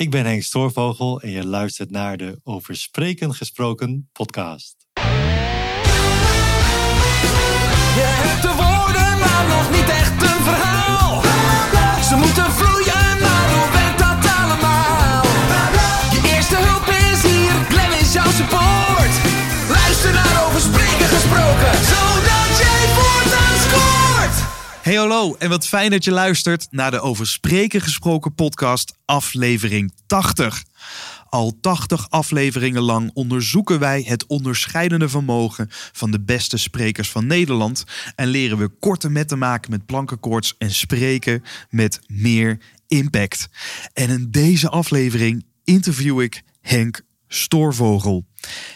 Ik ben Henk Stoorvogel en je luistert naar de Over Spreken Gesproken podcast. Je hebt maar nog niet echt een verhaal. Hey hallo en wat fijn dat je luistert naar de Over Spreken Gesproken podcast aflevering 80. Al 80 afleveringen lang onderzoeken wij het onderscheidende vermogen van de beste sprekers van Nederland en leren we korte metten maken met plankenkoorts en spreken met meer impact. En in deze aflevering interview ik Henk Stoorvogel.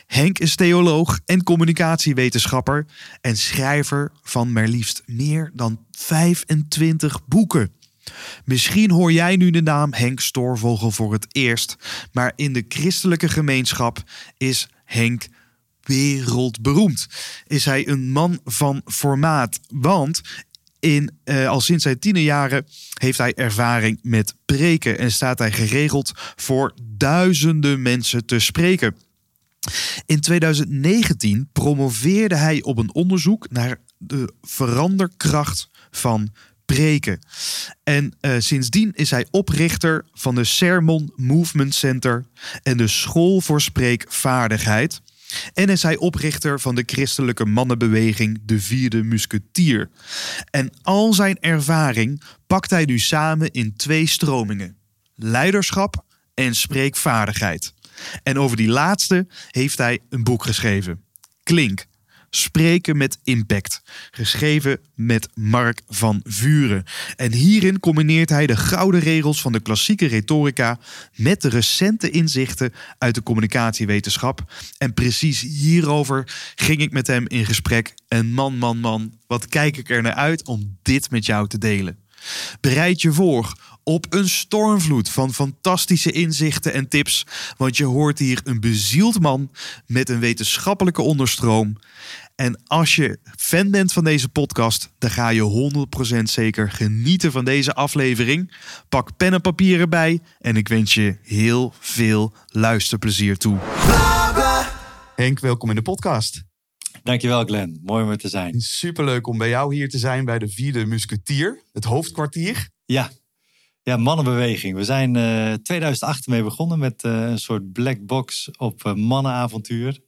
Henk is theoloog en communicatiewetenschapper en schrijver van maar liefst meer dan 25 boeken. Misschien hoor jij nu de naam Henk Stoorvogel voor het eerst, maar in de christelijke gemeenschap is Henk wereldberoemd. Is hij een man van formaat, want in, eh, al sinds zijn tienerjaren heeft hij ervaring met preken en staat hij geregeld voor duizenden mensen te spreken. In 2019 promoveerde hij op een onderzoek naar de veranderkracht van preken. En eh, sindsdien is hij oprichter van de Sermon Movement Center en de School voor Spreekvaardigheid. En is hij oprichter van de christelijke mannenbeweging De Vierde Musketier. En al zijn ervaring pakt hij nu samen in twee stromingen: leiderschap en spreekvaardigheid. En over die laatste heeft hij een boek geschreven. Klink. Spreken met impact. Geschreven met Mark van Vuren. En hierin combineert hij de gouden regels van de klassieke retorica met de recente inzichten uit de communicatiewetenschap. En precies hierover ging ik met hem in gesprek. En man, man, man, wat kijk ik er naar uit om dit met jou te delen. Bereid je voor op een stormvloed van fantastische inzichten en tips, want je hoort hier een bezield man met een wetenschappelijke onderstroom. En als je fan bent van deze podcast, dan ga je 100% zeker genieten van deze aflevering. Pak pen en papier erbij en ik wens je heel veel luisterplezier toe. Henk, welkom in de podcast. Dankjewel Glenn, mooi om er te zijn. Superleuk om bij jou hier te zijn bij de Vierde Musketier, het hoofdkwartier. Ja, ja mannenbeweging. We zijn eh 2008 mee begonnen met eh, een soort black box op eh, mannenavontuur.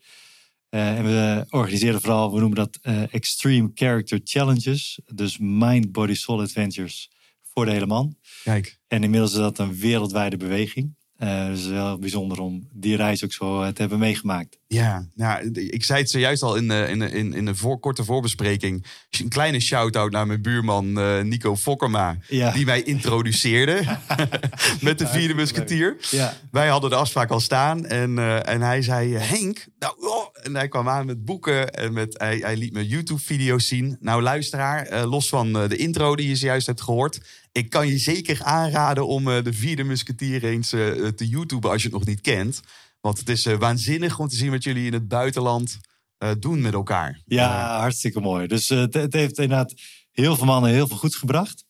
Eh, en we organiseren vooral, we noemen dat eh, Extreme Character Challenges. Dus Mind, Body, Soul Adventures voor de hele man. Kijk, En inmiddels is dat een wereldwijde beweging. Eh, dus het is wel bijzonder om die reis ook zo eh, te hebben meegemaakt. Ja, nou, ik zei het zojuist al in de, in de, in, in de voor, korte voorbespreking. Een kleine shout-out naar mijn buurman eh, Nico Fokkerma. Ja. Die mij introduceerde met de vierde musketier. Ja. Wij hadden de afspraak al staan. En, en hij zei, Henk, nou, oh. en hij kwam aan met boeken. En met, hij, hij liet me YouTube-video's zien. Nou, luisteraar, los van de intro die je zojuist hebt gehoord. Ik kan je zeker aanraden om eh, de vierde musketier eens eh, te YouTuben als je het nog niet kent. Want het is eh, waanzinnig om te zien wat jullie in het buitenland eh, doen met elkaar. Ja, hartstikke mooi. Dus eh, het, het heeft inderdaad heel veel mannen heel veel goeds gebracht.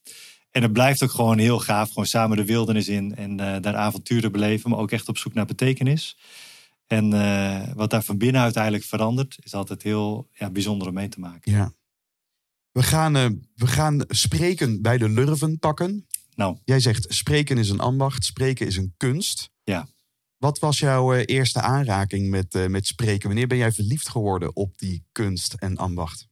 En het blijft ook gewoon heel gaaf. Gewoon samen de wildernis in en eh, daar avonturen beleven. Maar ook echt op zoek naar betekenis. En eh, wat daar van binnen uiteindelijk verandert, is altijd heel ja, bijzonder om mee te maken. Ja. We gaan, eh, we gaan spreken bij de lurven pakken. Nou, Jij zegt spreken is een ambacht, spreken is een kunst. Ja. Wat was jouw eh, eerste aanraking met, eh, met spreken? Wanneer ben jij verliefd geworden op die kunst en ambacht?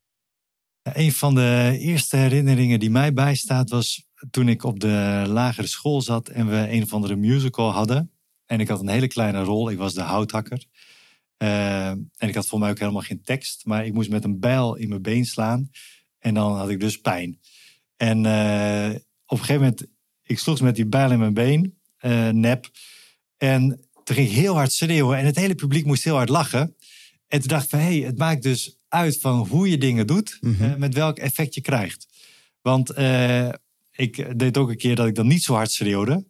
een van de eerste herinneringen die mij bijstaat was toen ik op de lagere school zat en we een of andere musical hadden. En ik had een hele kleine rol, ik was de houthakker. En ik had voor mij ook helemaal geen tekst, maar ik moest met een bijl in mijn been slaan. En dan had ik dus pijn. En eh, op een gegeven moment, ik sloeg met die bijl in mijn been, eh, nep. En toen ging ik heel hard schreeuwen en het hele publiek moest heel hard lachen. En toen dacht ik van, hé, hey, het maakt dus uit van hoe je dingen doet, eh, met welk effect je krijgt. Want ik deed ook een keer dat ik dan niet zo hard schreeuwde.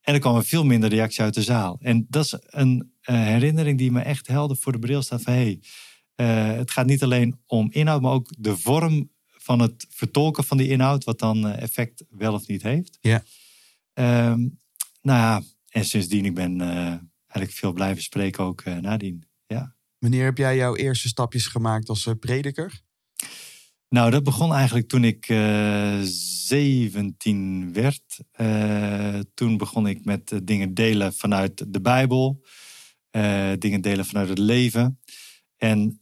En er kwam er veel minder reactie uit de zaal. En dat is een herinnering die me echt helder voor de bril staat van, hé, hey, het gaat niet alleen om inhoud, maar ook de vorm van het vertolken van die inhoud, wat dan eh, effect wel of niet heeft. Ja. Ehm, nou ja, en sindsdien, ik ben eh, eigenlijk veel blijven spreken ook eh, nadien. Ja. Wanneer heb jij jouw eerste stapjes gemaakt als prediker? Nou, dat begon eigenlijk toen ik eh 17 werd. Toen begon ik met dingen delen vanuit de Bijbel. dingen delen vanuit het leven. En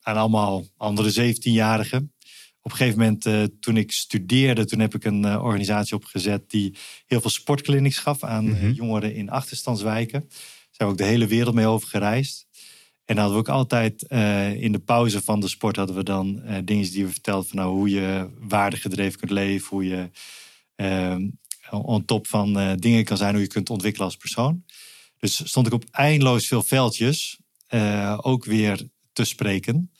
aan allemaal andere 17-jarigen. Op een gegeven moment, eh, toen ik studeerde, toen heb ik een eh, organisatie opgezet die heel veel sportclinics gaf aan eh, Mhm. jongeren in achterstandswijken. Daar zijn we ook de hele wereld mee over gereisd. En dan hadden we ook altijd in de pauze van de sport hadden we dan dingen die we vertelden van nou, hoe je waardegedreven kunt leven, hoe je eh, on top van dingen kan zijn, hoe je kunt ontwikkelen als persoon. Dus stond ik op eindeloos veel veldjes ook weer te spreken.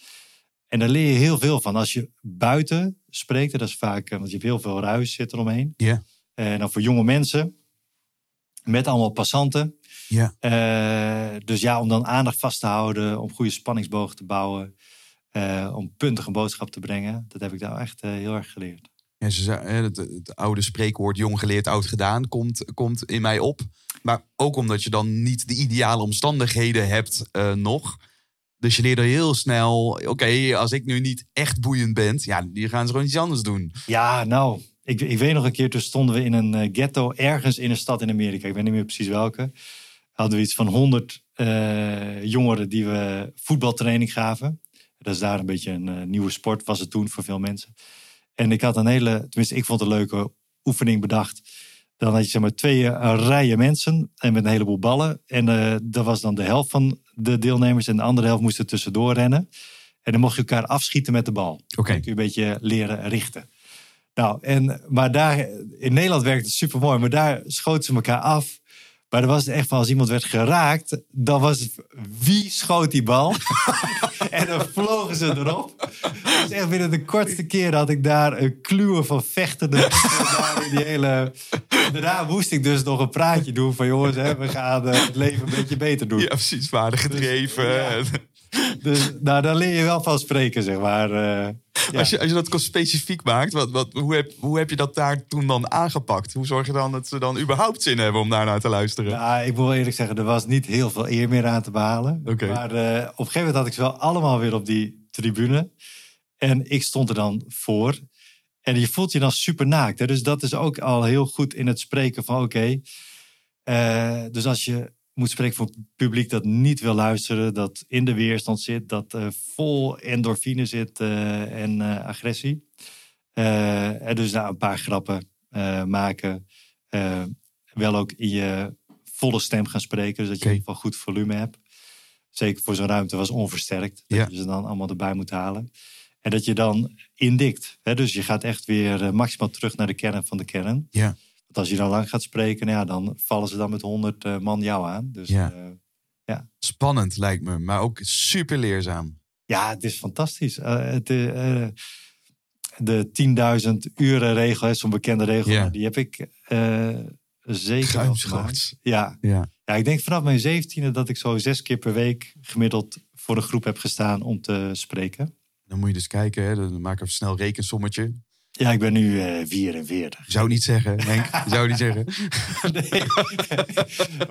En daar leer je heel veel van. Als je buiten spreekt, dat is vaak, eh, want je hebt heel veel ruis zit eromheen. Ja. En dan voor jonge mensen, met allemaal passanten. Ja. Eh, dus ja, om dan aandacht vast te houden, om goede spanningsbogen te bouwen, eh, om puntig een boodschap te brengen. Dat heb ik daar echt heel erg geleerd. Ja, ze zei, het, het oude spreekwoord jong geleerd, oud gedaan komt, komt in mij op. Maar ook omdat je dan niet de ideale omstandigheden hebt nog. Dus je leert er heel snel, oké, als ik nu niet echt boeiend ben, ja, die gaan ze gewoon iets anders doen. Ja, nou, ik, ik weet nog een keer, toen stonden we in een eh, ghetto ergens in een stad in Amerika. Ik weet niet meer precies welke. Hadden we iets van honderd jongeren die we voetbaltraining gaven. Dat is daar een beetje een eh, nieuwe sport, was het toen voor veel mensen. En ik had een hele, tenminste ik vond een leuke oefening bedacht. Dan had je zeg maar twee eh, rijen mensen en met een heleboel ballen. En eh dat was dan de helft van de deelnemers en de andere helft moest er tussendoor rennen. En dan mocht je elkaar afschieten met de bal. Oké. Kun je een beetje leren richten. Nou, en, maar daar, in Nederland werkt het super mooi, maar daar schoten ze elkaar af. Maar dan was het echt van als iemand werd geraakt, dan was het wie schoot die bal? en dan vlogen ze erop. Dus echt binnen de kortste keer had ik daar een kluwen van vechtende in die hele. Daarna moest ik dus nog een praatje doen van jongens, hè, we gaan eh, het leven een beetje beter doen. Ja, precies, waardig gedreven. ja. Dus nou, daar leer je wel van spreken, zeg maar. eh, ja. Als, je, als je dat specifiek maakt, wat, wat, hoe, heb, hoe heb je dat daar toen dan aangepakt? Hoe zorg je dan dat ze dan überhaupt zin hebben om daarnaar te luisteren? Ja, ik moet wel eerlijk zeggen, er was niet heel veel eer meer aan te behalen. Maar eh, op een gegeven moment had ik ze wel allemaal weer op die tribune. En ik stond er dan voor. En je voelt je dan super naakt. Hè? Dus dat is ook al heel goed in het spreken van oké. eh, dus als je moet spreken voor publiek dat niet wil luisteren, dat in de weerstand zit, dat eh, vol endorfine zit eh, en eh, agressie. En dus nou, een paar grappen maken. Wel ook in je volle stem gaan spreken. Dus dat je in ieder geval goed volume hebt. Zeker voor zo'n ruimte was onversterkt. Dat Ja. je ze dan allemaal erbij moet halen. En dat je dan indikt. Hè? Dus je gaat echt weer maximaal terug naar de kern van de kern. Ja. Want als je dan lang gaat spreken, nou ja, dan vallen ze dan met honderd eh, man jou aan. Dus Ja. eh, Spannend lijkt me, maar ook super leerzaam. ja, het is fantastisch. Eh, het, de 10.000 uren regel, zo'n bekende regel, Ja. die heb ik zeker gemaakt. Ja. Ja. ja, ik denk vanaf mijn zeventiende dat ik zo zes keer per week gemiddeld voor een groep heb gestaan om te spreken. Dan moet je dus kijken, hè? dan maak ik even snel rekensommetje. Ja, ik ben nu eh 44. Je zou niet zeggen, Henk. Zou niet zeggen. Nee.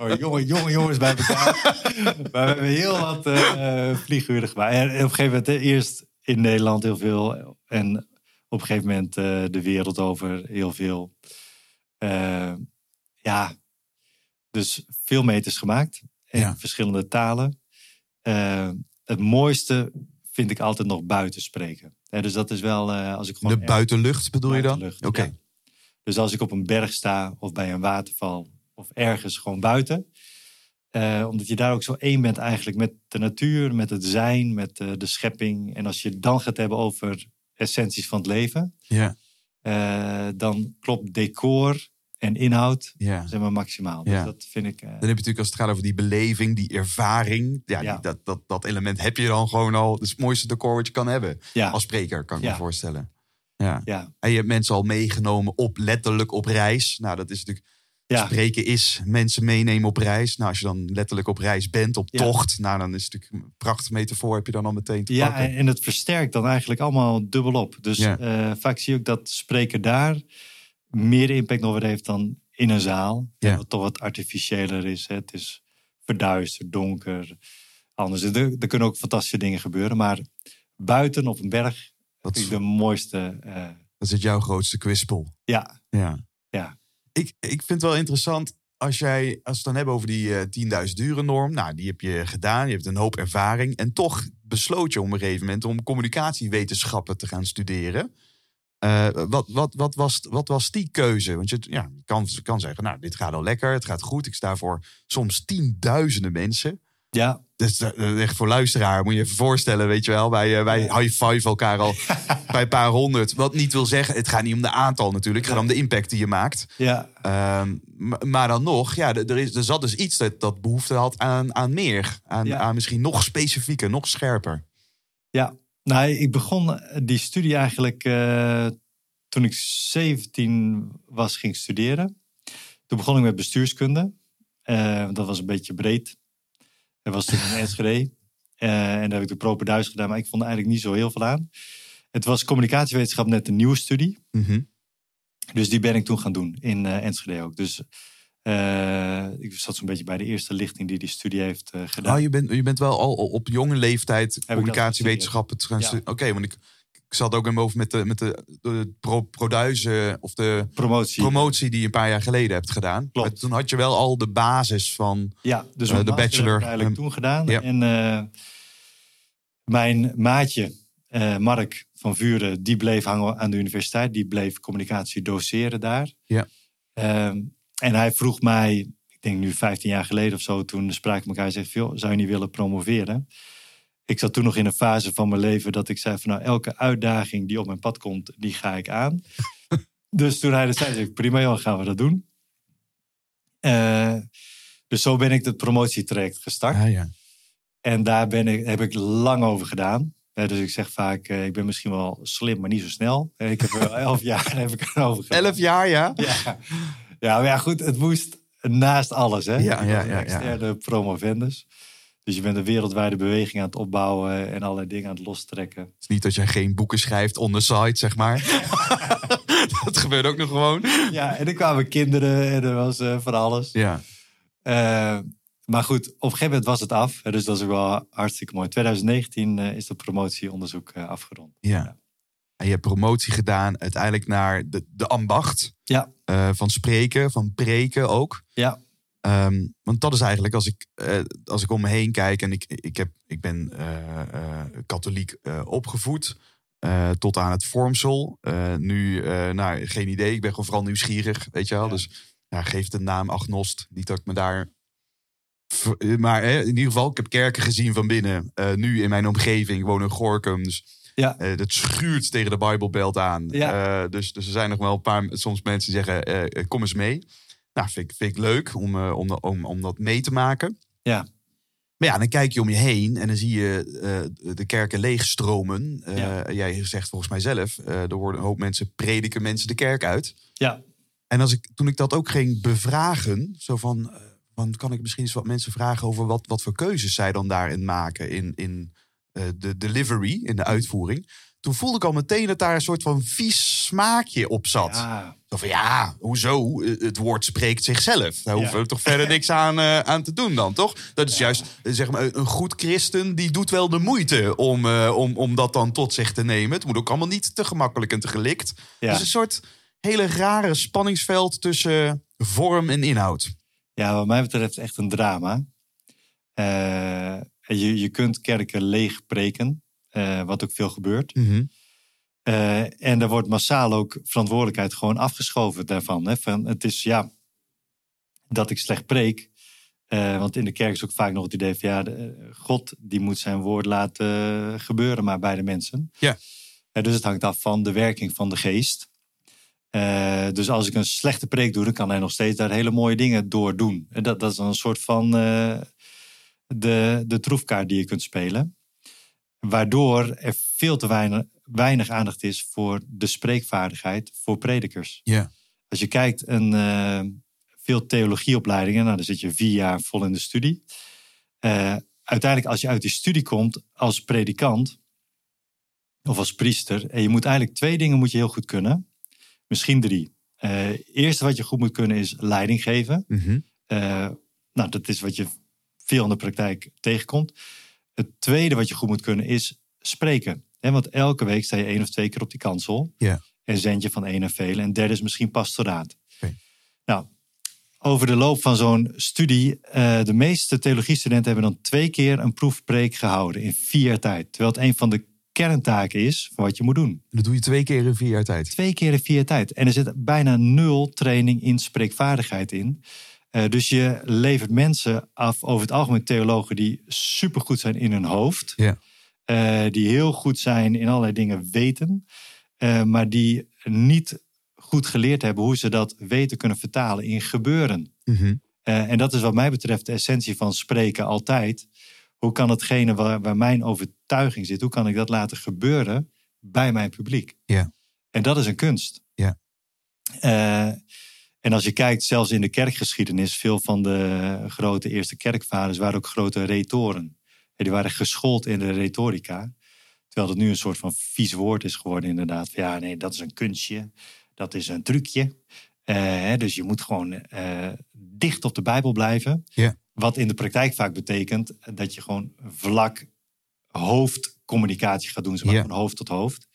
oh, jongen, jongen, jongens bij elkaar. maar we hebben heel wat vlieguren gemaakt. En op een gegeven moment eh, eerst in Nederland heel veel. En op een gegeven moment eh, de wereld over heel veel. Ja, dus veel meters gemaakt. In Ja. verschillende talen. Het mooiste vind ik altijd nog buiten spreken. Dus dat is wel eh, als ik gewoon De buitenlucht bedoel je dan? Oké. ja. Dus als ik op een berg sta of bij een waterval of ergens gewoon buiten. eh, omdat je daar ook zo één bent eigenlijk met de natuur, met het zijn, met eh, de schepping. En als je het dan gaat hebben over essenties van het leven. Ja, dan klopt decor en inhoud ja. zeg maar maximaal. Ja. Dus dat vind ik... eh, Dan heb je natuurlijk als het gaat over die beleving, die ervaring. Ja, Ja. Die, dat, dat, dat element heb je dan gewoon al. Dat is het mooiste decor wat je kan hebben. Als spreker, kan ik me voorstellen. Ja. ja, En je hebt mensen al meegenomen op letterlijk op reis. Nou, dat is natuurlijk. Spreken is mensen meenemen op reis. Nou, als je dan letterlijk op reis bent, op tocht. Nou, dan is het natuurlijk een prachtige metafoor. Heb je dan al meteen te ja pakken. en, en het versterkt dan eigenlijk allemaal dubbelop. Dus eh, vaak zie je ook dat spreken daar meer impact nog weer heeft dan in een zaal. Ja. Wat toch wat artificiëler is. Hè. Het is verduisterd, donker. Anders. Er, er kunnen ook fantastische dingen gebeuren. Maar buiten op een berg Dat is, de mooiste. eh, dat is het jouw grootste kwispel. ja, Ja. Ja. Ik, ik vind het wel interessant als jij, als we het dan hebben over die eh 10.000 uren norm. Nou, die heb je gedaan. Je hebt een hoop ervaring. En toch besloot je op een gegeven moment om communicatiewetenschappen te gaan studeren. Eh, wat, wat, wat, was, wat was die keuze? Want je, ja, kan, kan zeggen, nou, dit gaat al lekker. Het gaat goed. Ik sta voor soms tienduizenden mensen. ja, Dus eh, echt voor luisteraar moet je even voorstellen, weet je wel. Wij, eh, wij high five elkaar al bij een paar honderd. Wat niet wil zeggen, het gaat niet om de aantal natuurlijk. Het gaat om de impact die je maakt. ja, Ehm, ma- maar dan nog, ja, er, er is, er zat dus iets dat, dat behoefte had aan, aan meer. Aan, Ja. aan misschien nog specifieker, nog scherper. ja. Nou, ik begon die studie eigenlijk eh, toen ik 17 was, ging studeren. Toen begon ik met bestuurskunde. Eh, dat was een beetje breed. Dat was toen in Enschede. Eh, en daar heb ik de proper Duits gedaan, maar ik vond er eigenlijk niet zo heel veel aan. Het was communicatiewetenschap net een nieuwe studie. Mhm. Dus die ben ik toen gaan doen in eh, Enschede ook. Dus eh, ik zat zo'n beetje bij de eerste lichting die die studie heeft eh, gedaan. Oh, je, bent, je bent wel al op jonge leeftijd communicatiewetenschappen Ja. Oké, want ik, ik zat ook in mijn hoofd met de, met de, de pro, produizen of de Promotie. promotie die je een paar jaar geleden hebt gedaan. Klopt. Maar toen had je wel al de basis van. Ja, dus Eh, de bachelor, heb ik eigenlijk toen gedaan. ja. En mijn maatje, Mark van Vuren, die bleef hangen aan de universiteit. Die bleef communicatie doseren daar. Ja. Ehm, en hij vroeg mij, ik denk nu 15 jaar geleden of zo, toen spraken we elkaar en zei, "Phil, zou je niet willen promoveren? Ik zat toen nog in een fase van mijn leven dat ik zei van nou, elke uitdaging die op mijn pad komt, die ga ik aan. dus toen hij dat zei, zei ik, prima joh, gaan we dat doen. Eh, dus zo ben ik het promotietraject gestart. Ah, ja. En daar ben ik, heb ik lang over gedaan. Eh, dus ik zeg vaak, eh, ik ben misschien wel slim, maar niet zo snel. Ik heb wel elf jaar heb ik erover gedaan. Elf jaar, ja? Ja. Ja, maar ja, goed, het moest naast alles. Hè? Ja, ja, ja, ja. externe promovendus. Dus je bent een wereldwijde beweging aan het opbouwen en allerlei dingen aan het lostrekken. Het is niet dat jij geen boeken schrijft on the side, zeg maar. dat gebeurt ook nog gewoon. Ja, en er kwamen kinderen en er was eh, van alles. Ja. Eh, maar goed, op een gegeven moment was het af. Dus dat is ook wel hartstikke mooi. 2019 eh, is dat promotieonderzoek afgerond. ja. En je hebt promotie gedaan uiteindelijk naar de, de ambacht. Ja. eh, van spreken, van preken ook. Ja. Ehm, want dat is eigenlijk, als ik, eh, als ik om me heen kijk... en ik, ik, heb, ik ben eh, katholiek opgevoed... tot aan het vormsel. Nu, nou, geen idee. Ik ben gewoon vooral nieuwsgierig, weet je wel. Ja. Dus ja, geef de naam agnost. Niet dat ik me daar... Maar in ieder geval, ik heb kerken gezien van binnen. Nu in mijn omgeving, ik woon in Gorkum. Dus Ja. eh, dat schuurt tegen de Bijbelbelt aan. Ja. Eh, dus, dus er zijn nog wel een paar, soms mensen die zeggen, eh, eh, kom eens mee. Nou, vind ik, vind ik leuk om, eh, om, om, om dat mee te maken. Ja. Maar ja, dan kijk je om je heen en dan zie je eh, de kerken leegstromen. Eh, Ja. Jij zegt volgens mij zelf, eh, er worden een hoop mensen, prediken mensen de kerk uit. Ja, En als ik, toen ik dat ook ging bevragen, zo van, eh, van kan ik misschien eens wat mensen vragen over wat, wat voor keuzes zij dan daarin maken in, in eh, de delivery, in de uitvoering. Toen voelde ik al meteen dat daar een soort van vies smaakje op zat. ja, Zo van ja, hoezo? Eh, Het woord spreekt zichzelf. Daar hoeven we toch verder niks aan, eh, aan te doen dan, toch? Dat is juist, eh, zeg maar, een goed christen die doet wel de moeite om, eh, om, om dat dan tot zich te nemen. Het moet ook allemaal niet te gemakkelijk en te gelikt. Dus een soort hele rare spanningsveld tussen vorm en inhoud. Ja, wat mij betreft echt een drama. Eh, je, je kunt kerken leeg preken, eh, wat ook veel gebeurt. Eh, en er wordt massaal ook verantwoordelijkheid gewoon afgeschoven daarvan. Hè? Van, het is ja, dat ik slecht preek. Eh, want in de kerk is ook vaak nog het idee van ja, de, God die moet zijn woord laten gebeuren, maar bij de mensen. Ja. Dus het hangt af van de werking van de geest. Dus als ik een slechte preek doe, dan kan hij nog steeds daar hele mooie dingen door doen. En dat, dat is dan een soort van de, de troefkaart die je kunt spelen. Waardoor er veel te weinig, weinig aandacht is voor de spreekvaardigheid voor predikers. Ja. Als je kijkt, een, eh, veel theologieopleidingen, nou, dan zit je vier jaar vol in de studie. Eh, uiteindelijk, als je uit die studie komt als predikant of als priester, en je moet eigenlijk twee dingen moet je heel goed kunnen. Misschien drie. Eh eerste wat je goed moet kunnen is leiding geven. Mhm. Eh, nou, dat is wat je veel in de praktijk tegenkomt. Het tweede wat je goed moet kunnen is spreken. Hè, want elke week sta je één of twee keer op die kansel. Ja. En zend je van één naar vele. En derde is misschien pastoraat. Oké. Nou, over de loop van zo'n studie. eh, de meeste theologiestudenten hebben dan twee keer een proefpreek gehouden in vier jaar tijd. Terwijl het een van de kerntaken is van wat je moet doen. Dat doe je twee keer in vier jaar tijd. Twee keer in vier jaar tijd. En er zit bijna nul training in spreekvaardigheid in. Eh, dus je levert mensen af, over het algemeen theologen, die supergoed zijn in hun hoofd. Ja. Eh, die heel goed zijn in allerlei dingen weten. eh, maar die niet goed geleerd hebben hoe ze dat weten kunnen vertalen in gebeuren. Mhm. En dat is wat mij betreft de essentie van spreken altijd. Hoe kan hetgene waar, waar mijn overtuiging zit, hoe kan ik dat laten gebeuren bij mijn publiek? Ja. En dat is een kunst. Ja. En als je kijkt, zelfs in de kerkgeschiedenis, veel van de grote eerste kerkvaders waren ook grote retoren. En die waren geschoold in de retorica. Terwijl het nu een soort van vies woord is geworden, inderdaad. Van, ja, nee, dat is een kunstje. Dat is een trucje. Eh, dus je moet gewoon eh, dicht op de Bijbel blijven. Wat in de praktijk vaak betekent dat je gewoon vlak hoofdcommunicatie gaat doen. Zeg maar, van hoofd tot hoofd.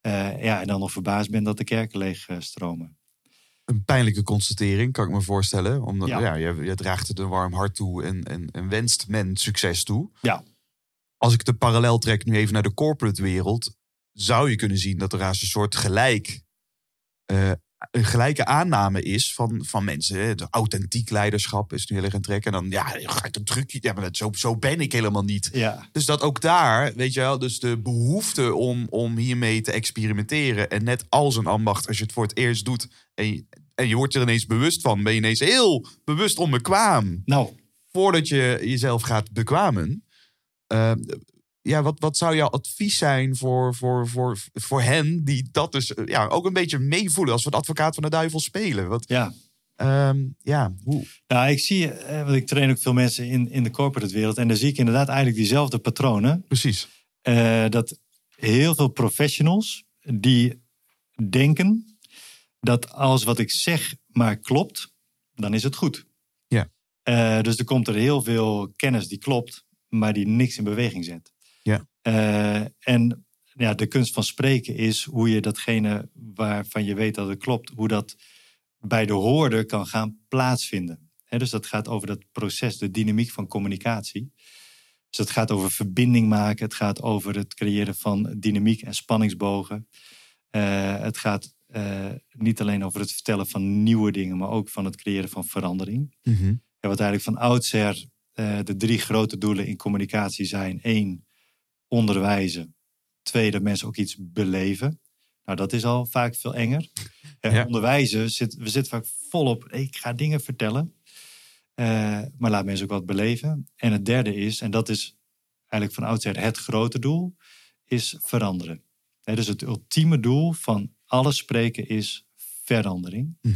Eh, ja, en dan nog verbaasd bent dat de kerken leeg eh, stromen. Een pijnlijke constatering, kan ik me voorstellen. Omdat Ja. ja. je, je draagt het een warm hart toe en, en, en wenst men succes toe. Ja. Als ik de parallel trek nu even naar de corporate wereld, zou je kunnen zien dat er als een soort gelijk, eh, een gelijke aanname is van, van mensen. De authentiek leiderschap is nu heel erg een trek. En dan, ja, ga ik een trucje. Ja, maar dat, zo, zo ben ik helemaal niet. Ja, Dus dat ook daar, weet je wel, dus de behoefte om, om hiermee te experimenteren. En net als een ambacht, als je het voor het eerst doet en je, en je wordt er ineens bewust van, ben je ineens heel bewust onbekwaam. nou, Voordat je jezelf gaat bekwamen. Eh, ja, wat, wat zou jouw advies zijn voor, voor, voor, voor hen die dat dus eh, ja, ook een beetje meevoelen als we het advocaat van de duivel spelen? Wat, ja. ehm, ja, hoe? Nou, ik zie, eh, want ik train ook veel mensen in, in de corporate wereld. En daar zie ik inderdaad eigenlijk diezelfde patronen. Precies. Eh, dat heel veel professionals die denken dat alles wat ik zeg maar klopt, dan is het goed. Ja. Dus er komt er heel veel kennis die klopt, maar die niks in beweging zet. Eh, en ja, de kunst van spreken is hoe je datgene waarvan je weet dat het klopt, hoe dat bij de hoorder kan gaan plaatsvinden. Dus dat gaat over dat proces, de dynamiek van communicatie. Dus het gaat over verbinding maken. Het gaat over het creëren van dynamiek en spanningsbogen. Eh, het gaat eh, niet alleen over het vertellen van nieuwe dingen, maar ook van het creëren van verandering. Ja, wat eigenlijk van oudsher de drie grote doelen in communicatie zijn. Eén, onderwijzen. Twee, dat mensen ook iets beleven. Nou, dat is al vaak veel enger. Eh, Ja. Onderwijzen, zit, we zitten vaak volop, ik ga dingen vertellen. Eh, maar laat mensen ook wat beleven. En het derde is, en dat is eigenlijk van oudsher het grote doel, is veranderen. Hè, dus het ultieme doel van alles spreken is verandering. Eh,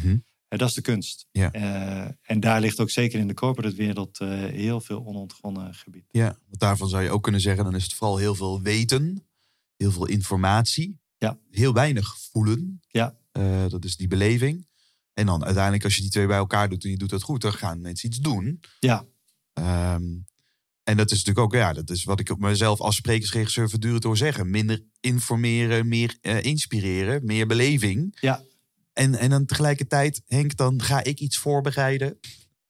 dat is de kunst. Ja. Eh, en daar ligt ook zeker in de corporate wereld eh, heel veel onontgonnen gebied. Ja, want daarvan zou je ook kunnen zeggen, dan is het vooral heel veel weten, heel veel informatie, Ja. heel weinig voelen. Ja. Eh, dat is die beleving. En dan uiteindelijk, als je die twee bij elkaar doet en je doet dat goed, dan gaan mensen iets doen. Ja, Ehm, en dat is natuurlijk ook, ja, dat is wat ik op mezelf als sprekersregisseur voortdurend door zeggen. Minder informeren, meer inspireren, meer beleving. Ja. En, en dan tegelijkertijd, Henk, dan ga ik iets voorbereiden.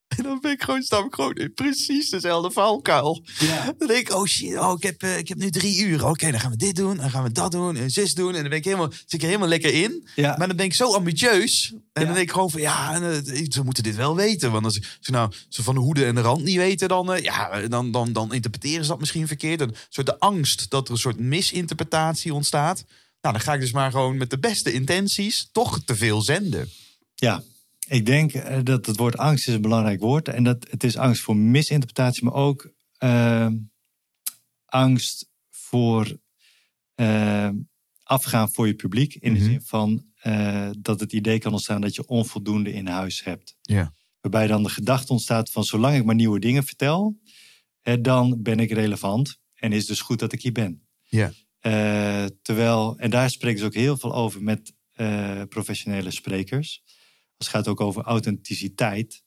En dan ben ik gewoon, stap ik gewoon in precies dezelfde valkuil. ja. Dan denk ik, oh shit, oh, ik, heb, eh, ik heb nu drie uur. Oké, dan gaan we dit doen, dan gaan we dat doen en zus doen. En dan ben ik helemaal, zit ik er helemaal lekker in. ja. Maar dan ben ik zo ambitieus. En Ja. dan denk ik gewoon van, ja, eh, ze moeten dit wel weten. Want als ze nou ze van de hoede en de rand niet weten, dan, eh, ja, dan, dan, dan interpreteren ze dat misschien verkeerd. Een soort de angst dat er een soort misinterpretatie ontstaat. Nou, dan ga ik dus maar gewoon met de beste intenties toch te veel zenden. Ja, ik denk eh, dat het woord angst is een belangrijk woord. En dat het is angst voor misinterpretatie, maar ook eh, angst voor eh, afgaan voor je publiek. In Mhm. de zin van eh, dat het idee kan ontstaan dat je onvoldoende in huis hebt. Ja. Waarbij dan de gedachte ontstaat van zolang ik maar nieuwe dingen vertel, dan ben ik relevant. En is dus goed dat ik hier ben. Ja. Eh, terwijl, en daar spreken ze ook heel veel over met eh, professionele sprekers. Als het gaat ook over authenticiteit.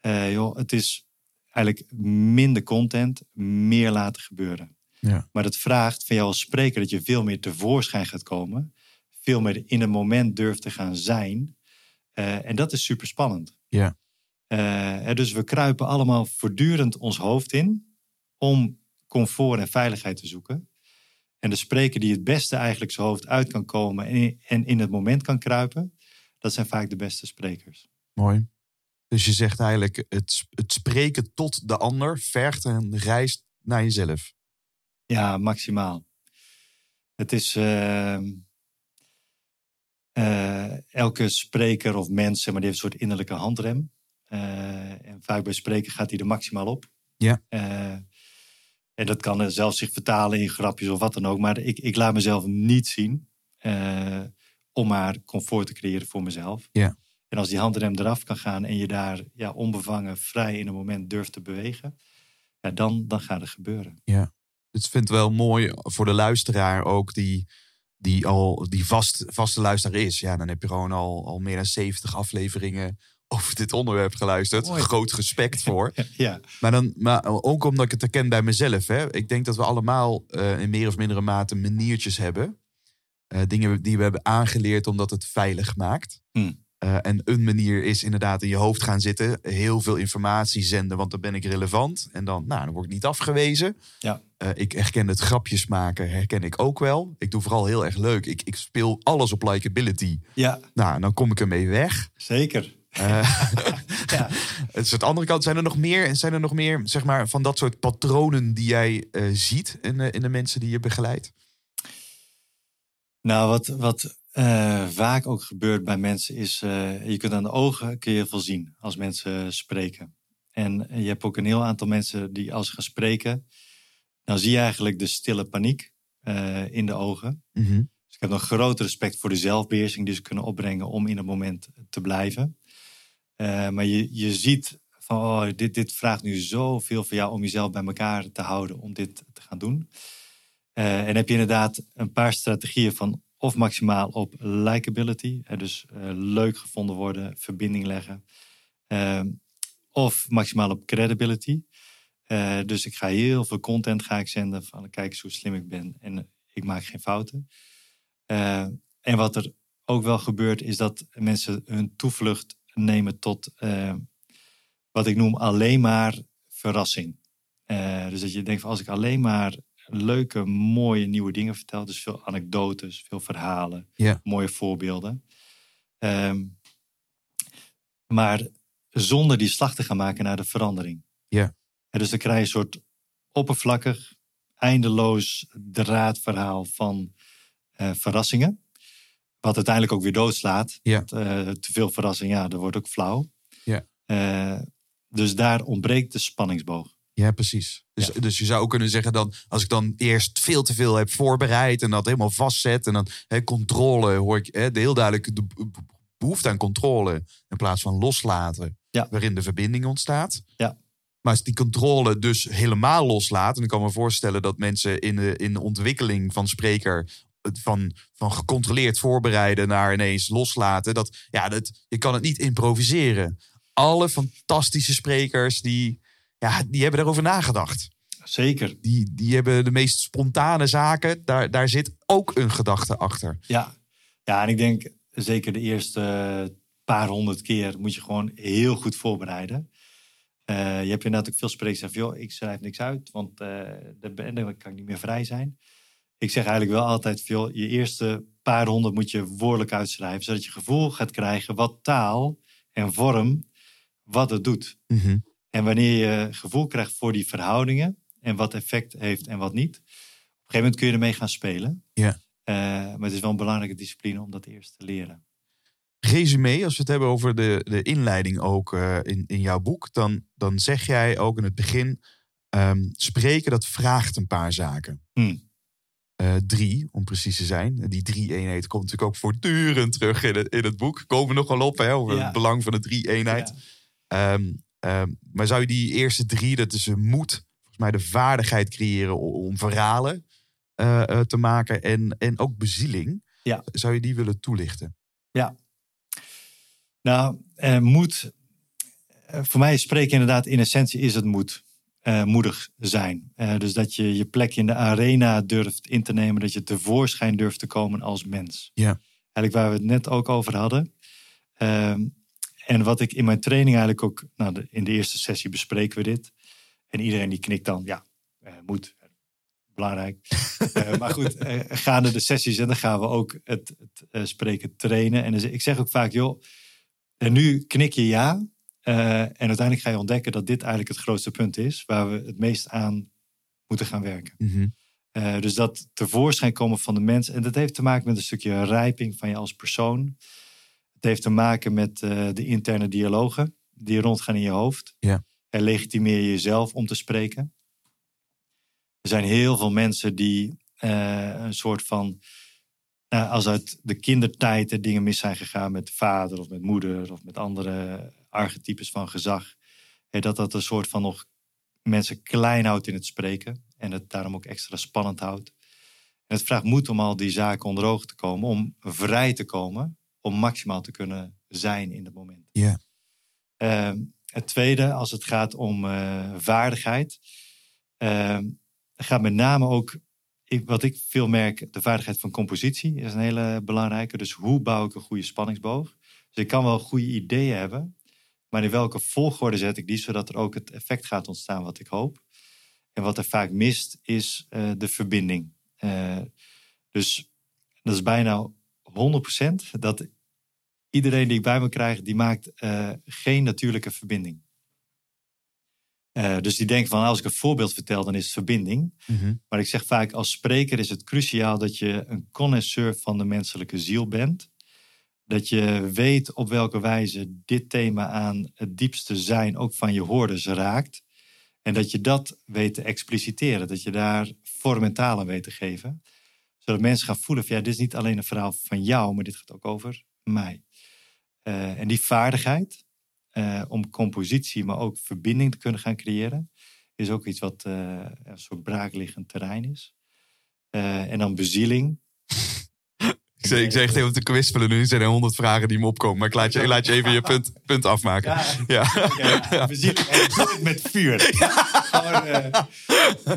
Eh, joh, het is eigenlijk minder content, meer laten gebeuren. Ja. Maar dat vraagt van jou als spreker dat je veel meer tevoorschijn gaat komen. Veel meer in het moment durft te gaan zijn. En dat is super spannend. Ja. Dus we kruipen allemaal voortdurend ons hoofd in om comfort en veiligheid te zoeken. En de spreker die het beste eigenlijk zijn hoofd uit kan komen en in het moment kan kruipen, dat zijn vaak de beste sprekers. Mooi. Dus je zegt eigenlijk, het, het spreken tot de ander vergt een reis naar jezelf. Ja, maximaal. Het is. eh, eh, elke spreker of mens, zeg maar, die heeft een soort innerlijke handrem. Eh, en vaak bij spreken gaat hij er maximaal op. Ja. Eh, en dat kan zelfs zich vertalen in grapjes of wat dan ook. Maar ik, ik laat mezelf niet zien eh, om maar comfort te creëren voor mezelf. Ja. En als die handrem eraf kan gaan en je daar ja, onbevangen, vrij in een moment durft te bewegen, ja, dan, dan gaat het gebeuren. Het vindt wel mooi voor de luisteraar ook die, die al die vast, vaste luisteraar is. Ja, dan heb je gewoon al, al meer dan 70 afleveringen over dit onderwerp geluisterd. Mooi. Groot respect voor. Ja, Maar, dan, maar ook omdat ik het herken bij mezelf. Hè. Ik denk dat we allemaal eh, in meer of mindere mate maniertjes hebben. Eh, dingen die we hebben aangeleerd omdat het veilig maakt. Hmm. Eh, en een manier is inderdaad in je hoofd gaan zitten. Heel veel informatie zenden, want dan ben ik relevant. En dan, nou, dan word ik niet afgewezen. Ja. Ik herken het grapjes maken, herken ik ook wel. Ik doe vooral heel erg leuk. Ik, ik speel alles op likability. ja Nou, dan kom ik ermee weg. zeker. Eh, Ja. het is het andere kant. Zijn er nog meer, zijn er nog meer zeg maar, van dat soort patronen die jij eh, ziet in, eh, in de mensen die je begeleidt? Nou, wat, wat eh, vaak ook gebeurt bij mensen is, eh, je kunt aan de ogen kun je heel veel zien als mensen spreken. En je hebt ook een heel aantal mensen die als ze gaan spreken, dan zie je eigenlijk de stille paniek eh, in de ogen. Dus ik heb nog groot respect voor de zelfbeheersing die ze kunnen opbrengen om in het moment te blijven. Eh, maar je, je ziet van, oh, dit, dit vraagt nu zoveel van jou om jezelf bij elkaar te houden om dit te gaan doen. Eh, en heb je inderdaad een paar strategieën van of maximaal op likability, dus eh, leuk gevonden worden, verbinding leggen. Ehm, of maximaal op credibility. Dus ik ga heel veel content ga ik zenden van kijk eens hoe slim ik ben en ik maak geen fouten. En wat er ook wel gebeurt is dat mensen hun toevlucht nemen tot eh, wat ik noem alleen maar verrassing. Eh, dus dat je denkt van als ik alleen maar leuke, mooie nieuwe dingen vertel, dus veel anekdotes, veel verhalen, Ja. mooie voorbeelden. Ehm, maar zonder die slag te gaan maken naar de verandering. Ja. En dus dan krijg je een soort oppervlakkig, eindeloos draadverhaal van eh, verrassingen. Wat uiteindelijk ook weer doodslaat. Ja. Eh, te veel verrassing, ja, dat wordt ook flauw. Ja. Eh, dus daar ontbreekt de spanningsboog. Ja, precies. Dus, Ja. dus je zou ook kunnen zeggen dan, als ik dan eerst veel te veel heb voorbereid en dat helemaal vastzet en dan hè, controle hoor ik hè, de heel duidelijk de be- behoefte aan controle in plaats van loslaten, Ja. waarin de verbinding ontstaat. Ja. Maar als die controle dus helemaal loslaat, en ik kan me voorstellen dat mensen in de, in de ontwikkeling van spreker van, van gecontroleerd voorbereiden naar ineens loslaten, dat ja, dat, je kan het niet improviseren. Alle fantastische sprekers die, ja, die hebben daarover nagedacht. Zeker. Die, die hebben de meest spontane zaken. Daar, daar zit ook een gedachte achter. Ja. ja, en ik denk zeker de eerste paar honderd keer moet je gewoon heel goed voorbereiden. Eh, je hebt inderdaad ook veel sprekers die zeggen, joh, ik schrijf niks uit, want eh dan ben- dan kan ik niet meer vrij zijn. Ik zeg eigenlijk wel altijd veel, je eerste paar honderd moet je woordelijk uitschrijven, zodat je gevoel gaat krijgen wat taal en vorm, wat het doet. En wanneer je gevoel krijgt voor die verhoudingen en wat effect heeft en wat niet, op een gegeven moment kun je ermee gaan spelen. Ja. Eh, maar het is wel een belangrijke discipline om dat eerst te leren. Resume, als we het hebben over de, de inleiding ook eh, in, in jouw boek, dan, dan zeg jij ook in het begin: ehm, spreken dat vraagt een paar zaken. Hmm. Eh, drie, om precies te zijn. Die drie eenheid komt natuurlijk ook voortdurend terug in het, in het boek. Komen we nog wel op, hè, over Ja. het belang van de drie eenheid. Ja. Ehm, ehm, maar zou je die eerste drie, dat is een moed, volgens mij de vaardigheid creëren om, om verhalen eh, eh, te maken en, en ook bezieling. Ja. Zou je die willen toelichten? Nou, eh, moed. voor mij spreken inderdaad in essentie is het moed. Eh, moedig zijn. Eh, dus dat je je plek in de arena durft in te nemen. Dat je tevoorschijn durft te komen als mens. Ja. Eigenlijk waar we het net ook over hadden. Ehm, en wat ik in mijn training eigenlijk ook... Nou, de- in de eerste sessie bespreken we dit. En iedereen die knikt dan, ja, eh, moet. Belangrijk. Maar goed, gaande de sessies en dan gaan we ook het, het spreken trainen. En dus ik zeg ook vaak, joh, en nu knik je ja. Eh, en uiteindelijk ga je ontdekken dat dit eigenlijk het grootste punt is. Waar we het meest aan moeten gaan werken. Mhm. Eh, dus dat tevoorschijn komen van de mens. En dat heeft te maken met een stukje rijping van je als persoon. Het heeft te maken met eh, de interne dialogen die rondgaan in je hoofd. Ja. En legitimeer je jezelf om te spreken. Er zijn heel veel mensen die een soort van. nou, als uit de kindertijd er dingen mis zijn gegaan met vader of met moeder of met andere archetypes van gezag. dat dat een soort van nog mensen klein houdt in het spreken. En het daarom ook extra spannend houdt. En het vraagt moed om al die zaken onder ogen te komen. Om vrij te komen. Om maximaal te kunnen zijn in het moment. Ja. Ehm, het tweede, als het gaat om eh, vaardigheid. ehm, gaat met name ook, ik, wat ik veel merk, de vaardigheid van compositie is een hele belangrijke. Dus hoe bouw ik een goede spanningsboog? Dus ik kan wel goede ideeën hebben. Maar in welke volgorde zet ik die, zodat er ook het effect gaat ontstaan wat ik hoop. En wat er vaak mist, is eh, de verbinding. Eh, dus dat is bijna 100% dat iedereen die ik bij me krijg, die maakt eh, geen natuurlijke verbinding. Dus die denken van als ik een voorbeeld vertel, dan is het verbinding. Mhm. Maar ik zeg vaak als spreker is het cruciaal dat je een connoisseur van de menselijke ziel bent. Dat je weet op welke wijze dit thema aan het diepste zijn ook van je hoorders raakt. En dat je dat weet te expliciteren. Dat je daar vorm en taal aan weet te geven. Zodat mensen gaan voelen van ja, dit is niet alleen een verhaal van jou, maar dit gaat ook over mij. Eh, en die vaardigheid eh, om compositie, maar ook verbinding te kunnen gaan creëren, is ook iets wat eh, een soort braakliggend terrein is. En dan bezieling. Ik zeg, ik zeg even te kwispelen nu. Er zijn er honderd vragen die me opkomen. Maar ik laat je, ik laat je even je punt, punt afmaken. Ja, Ja. bezieling met vuur. Gewoon, eh,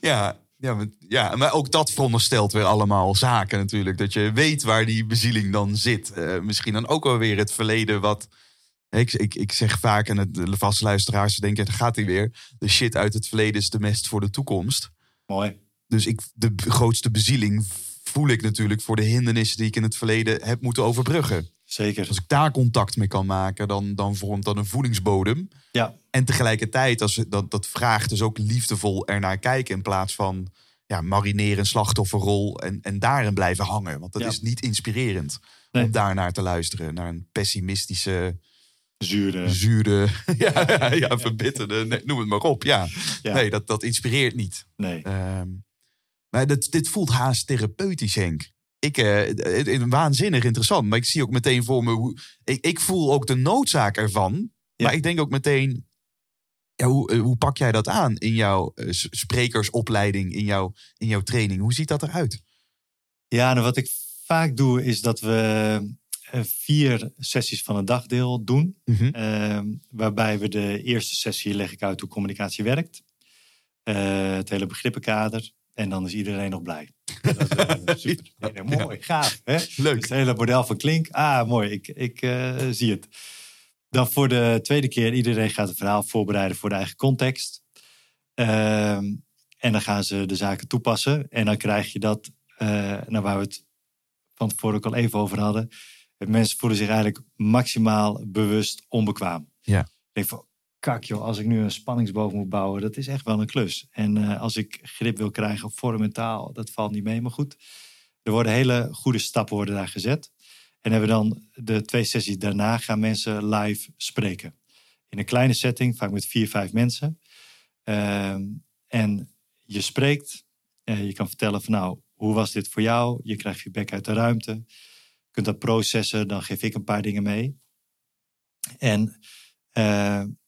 Ja, ja, maar, ja, maar ook dat veronderstelt weer allemaal zaken natuurlijk. Dat je weet waar die bezieling dan zit. Eh, misschien dan ook wel weer het verleden wat... Ik, ik, ik zeg vaak, en het, de vaste luisteraars denken, daar gaat hij weer. De shit uit het verleden is de mest voor de toekomst. mooi. Dus ik, de grootste bezieling voel ik natuurlijk voor de hindernissen die ik in het verleden heb moeten overbruggen. Zeker. Als ik daar contact mee kan maken, dan, dan vormt dat een voedingsbodem. Ja, En tegelijkertijd, als, dat, dat vraagt dus ook liefdevol ernaar kijken. In plaats van ja, marineren, een slachtofferrol en, en daarin blijven hangen. Want dat Ja. is niet inspirerend Nee. om daarnaar te luisteren. Naar een pessimistische, zure. zure, ja, ja, ja, verbitterde, nee, noem het maar op. Ja. Ja. Nee, dat, dat inspireert niet. Nee. Ehm, maar dit, dit voelt haast therapeutisch, Henk. Ik, eh, waanzinnig interessant. Maar ik zie ook meteen voor me hoe. Ik, ik voel ook de noodzaak ervan. Ja. Maar ik denk ook meteen. Ja, hoe, eh, hoe pak jij dat aan in jouw eh, sprekersopleiding, in jouw, in jouw training? Hoe ziet dat eruit? Ja, nou wat ik vaak doe is dat we eh, vier sessies van een dagdeel doen. Mhm. Ehm, waarbij we de eerste sessie leg ik uit hoe communicatie werkt. Het hele begrippenkader. En dan is iedereen nog blij. Dat is, eh, super. Mooi, gaaf. Hè? Leuk. Dus het hele model van Klink. Ah, mooi. Ik, ik eh, zie het. Dan voor de tweede keer, iedereen gaat het verhaal voorbereiden voor de eigen context. Ehm, en dan gaan ze de zaken toepassen. En dan krijg je dat, eh nou, waar we het van tevoren ook al even over hadden. Mensen voelen zich eigenlijk maximaal bewust onbekwaam. Ja. Ik denk van, kak joh, als ik nu een spanningsboog moet bouwen, dat is echt wel een klus. En eh, als ik grip wil krijgen op vorm en taal, dat valt niet mee. Maar goed, er worden hele goede stappen worden daar gezet. En hebben dan de twee sessies daarna gaan mensen live spreken. In een kleine setting, vaak met vier, vijf mensen. Ehm, en je spreekt, eh, je kan vertellen van nou, hoe was dit voor jou? Je krijgt feedback uit de ruimte. Je kunt dat processen, dan geef ik een paar dingen mee. En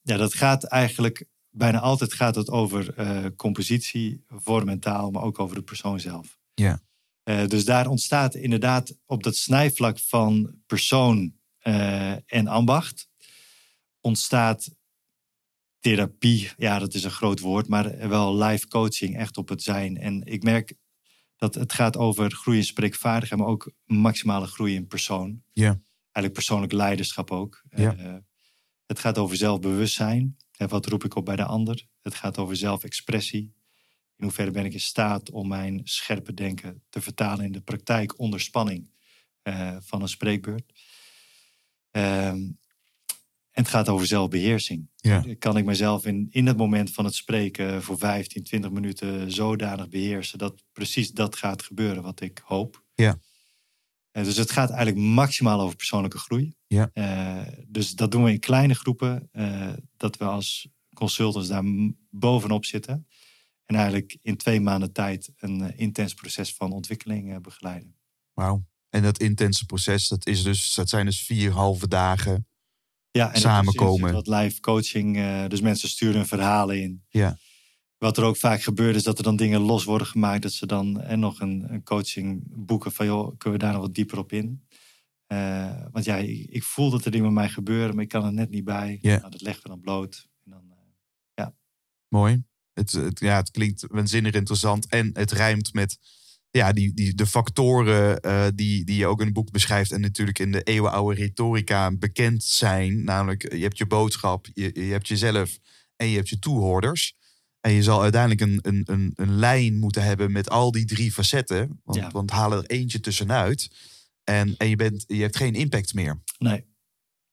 ja, dat gaat eigenlijk, bijna altijd gaat het over eh, compositie, vorm en taal, maar ook over de persoon zelf. Ja. Eh, dus daar ontstaat inderdaad op dat snijvlak van persoon eh, en ambacht, ontstaat therapie. Ja, dat is een groot woord, maar wel live coaching, echt op het zijn. En ik merk dat het gaat over groei in spreekvaardigheid, maar ook maximale groei in persoon. Ja. Eigenlijk persoonlijk leiderschap ook. Ja. Eh, het gaat over zelfbewustzijn. En wat roep ik op bij de ander? Het gaat over zelfexpressie. In hoeverre ben ik in staat om mijn scherpe denken te vertalen in de praktijk onder spanning eh, van een spreekbeurt? Ehm, en het gaat over zelfbeheersing. Ja. Kan ik mezelf in, in het moment van het spreken voor 15, 20 minuten zodanig beheersen dat precies dat gaat gebeuren wat ik hoop? Ja. Eh, dus het gaat eigenlijk maximaal over persoonlijke groei. Ja. Eh, dus dat doen we in kleine groepen. eh, dat we als consultants daar bovenop zitten. En eigenlijk in twee maanden tijd een intens proces van ontwikkeling begeleiden. Wauw. En dat intense proces, dat, is dus, dat zijn dus vier halve dagen. Ja, en Samenkomen. Wat live coaching. dus mensen sturen hun verhalen in. Ja. Wat er ook vaak gebeurt is dat er dan dingen los worden gemaakt. Dat ze dan en nog een, een coaching boeken van joh, kunnen we daar nog wat dieper op in? Eh, want ja, ik, ik voel dat er dingen met mij gebeuren, maar ik kan er net niet bij. Ja. Nou, dat leggen we dan bloot. En dan, eh, Mooi. Het, het, ja, het klinkt waanzinnig interessant. En het rijmt met ja, die, die, de factoren eh, die, die je ook in het boek beschrijft. En natuurlijk in de eeuwenoude retorica bekend zijn. Namelijk, je hebt je boodschap, je, je hebt jezelf en je hebt je toehoorders. En je zal uiteindelijk een, een, een, een lijn moeten hebben met al die drie facetten. Want, Ja. want haal er eentje tussenuit. En, en je, bent, je hebt geen impact meer. nee,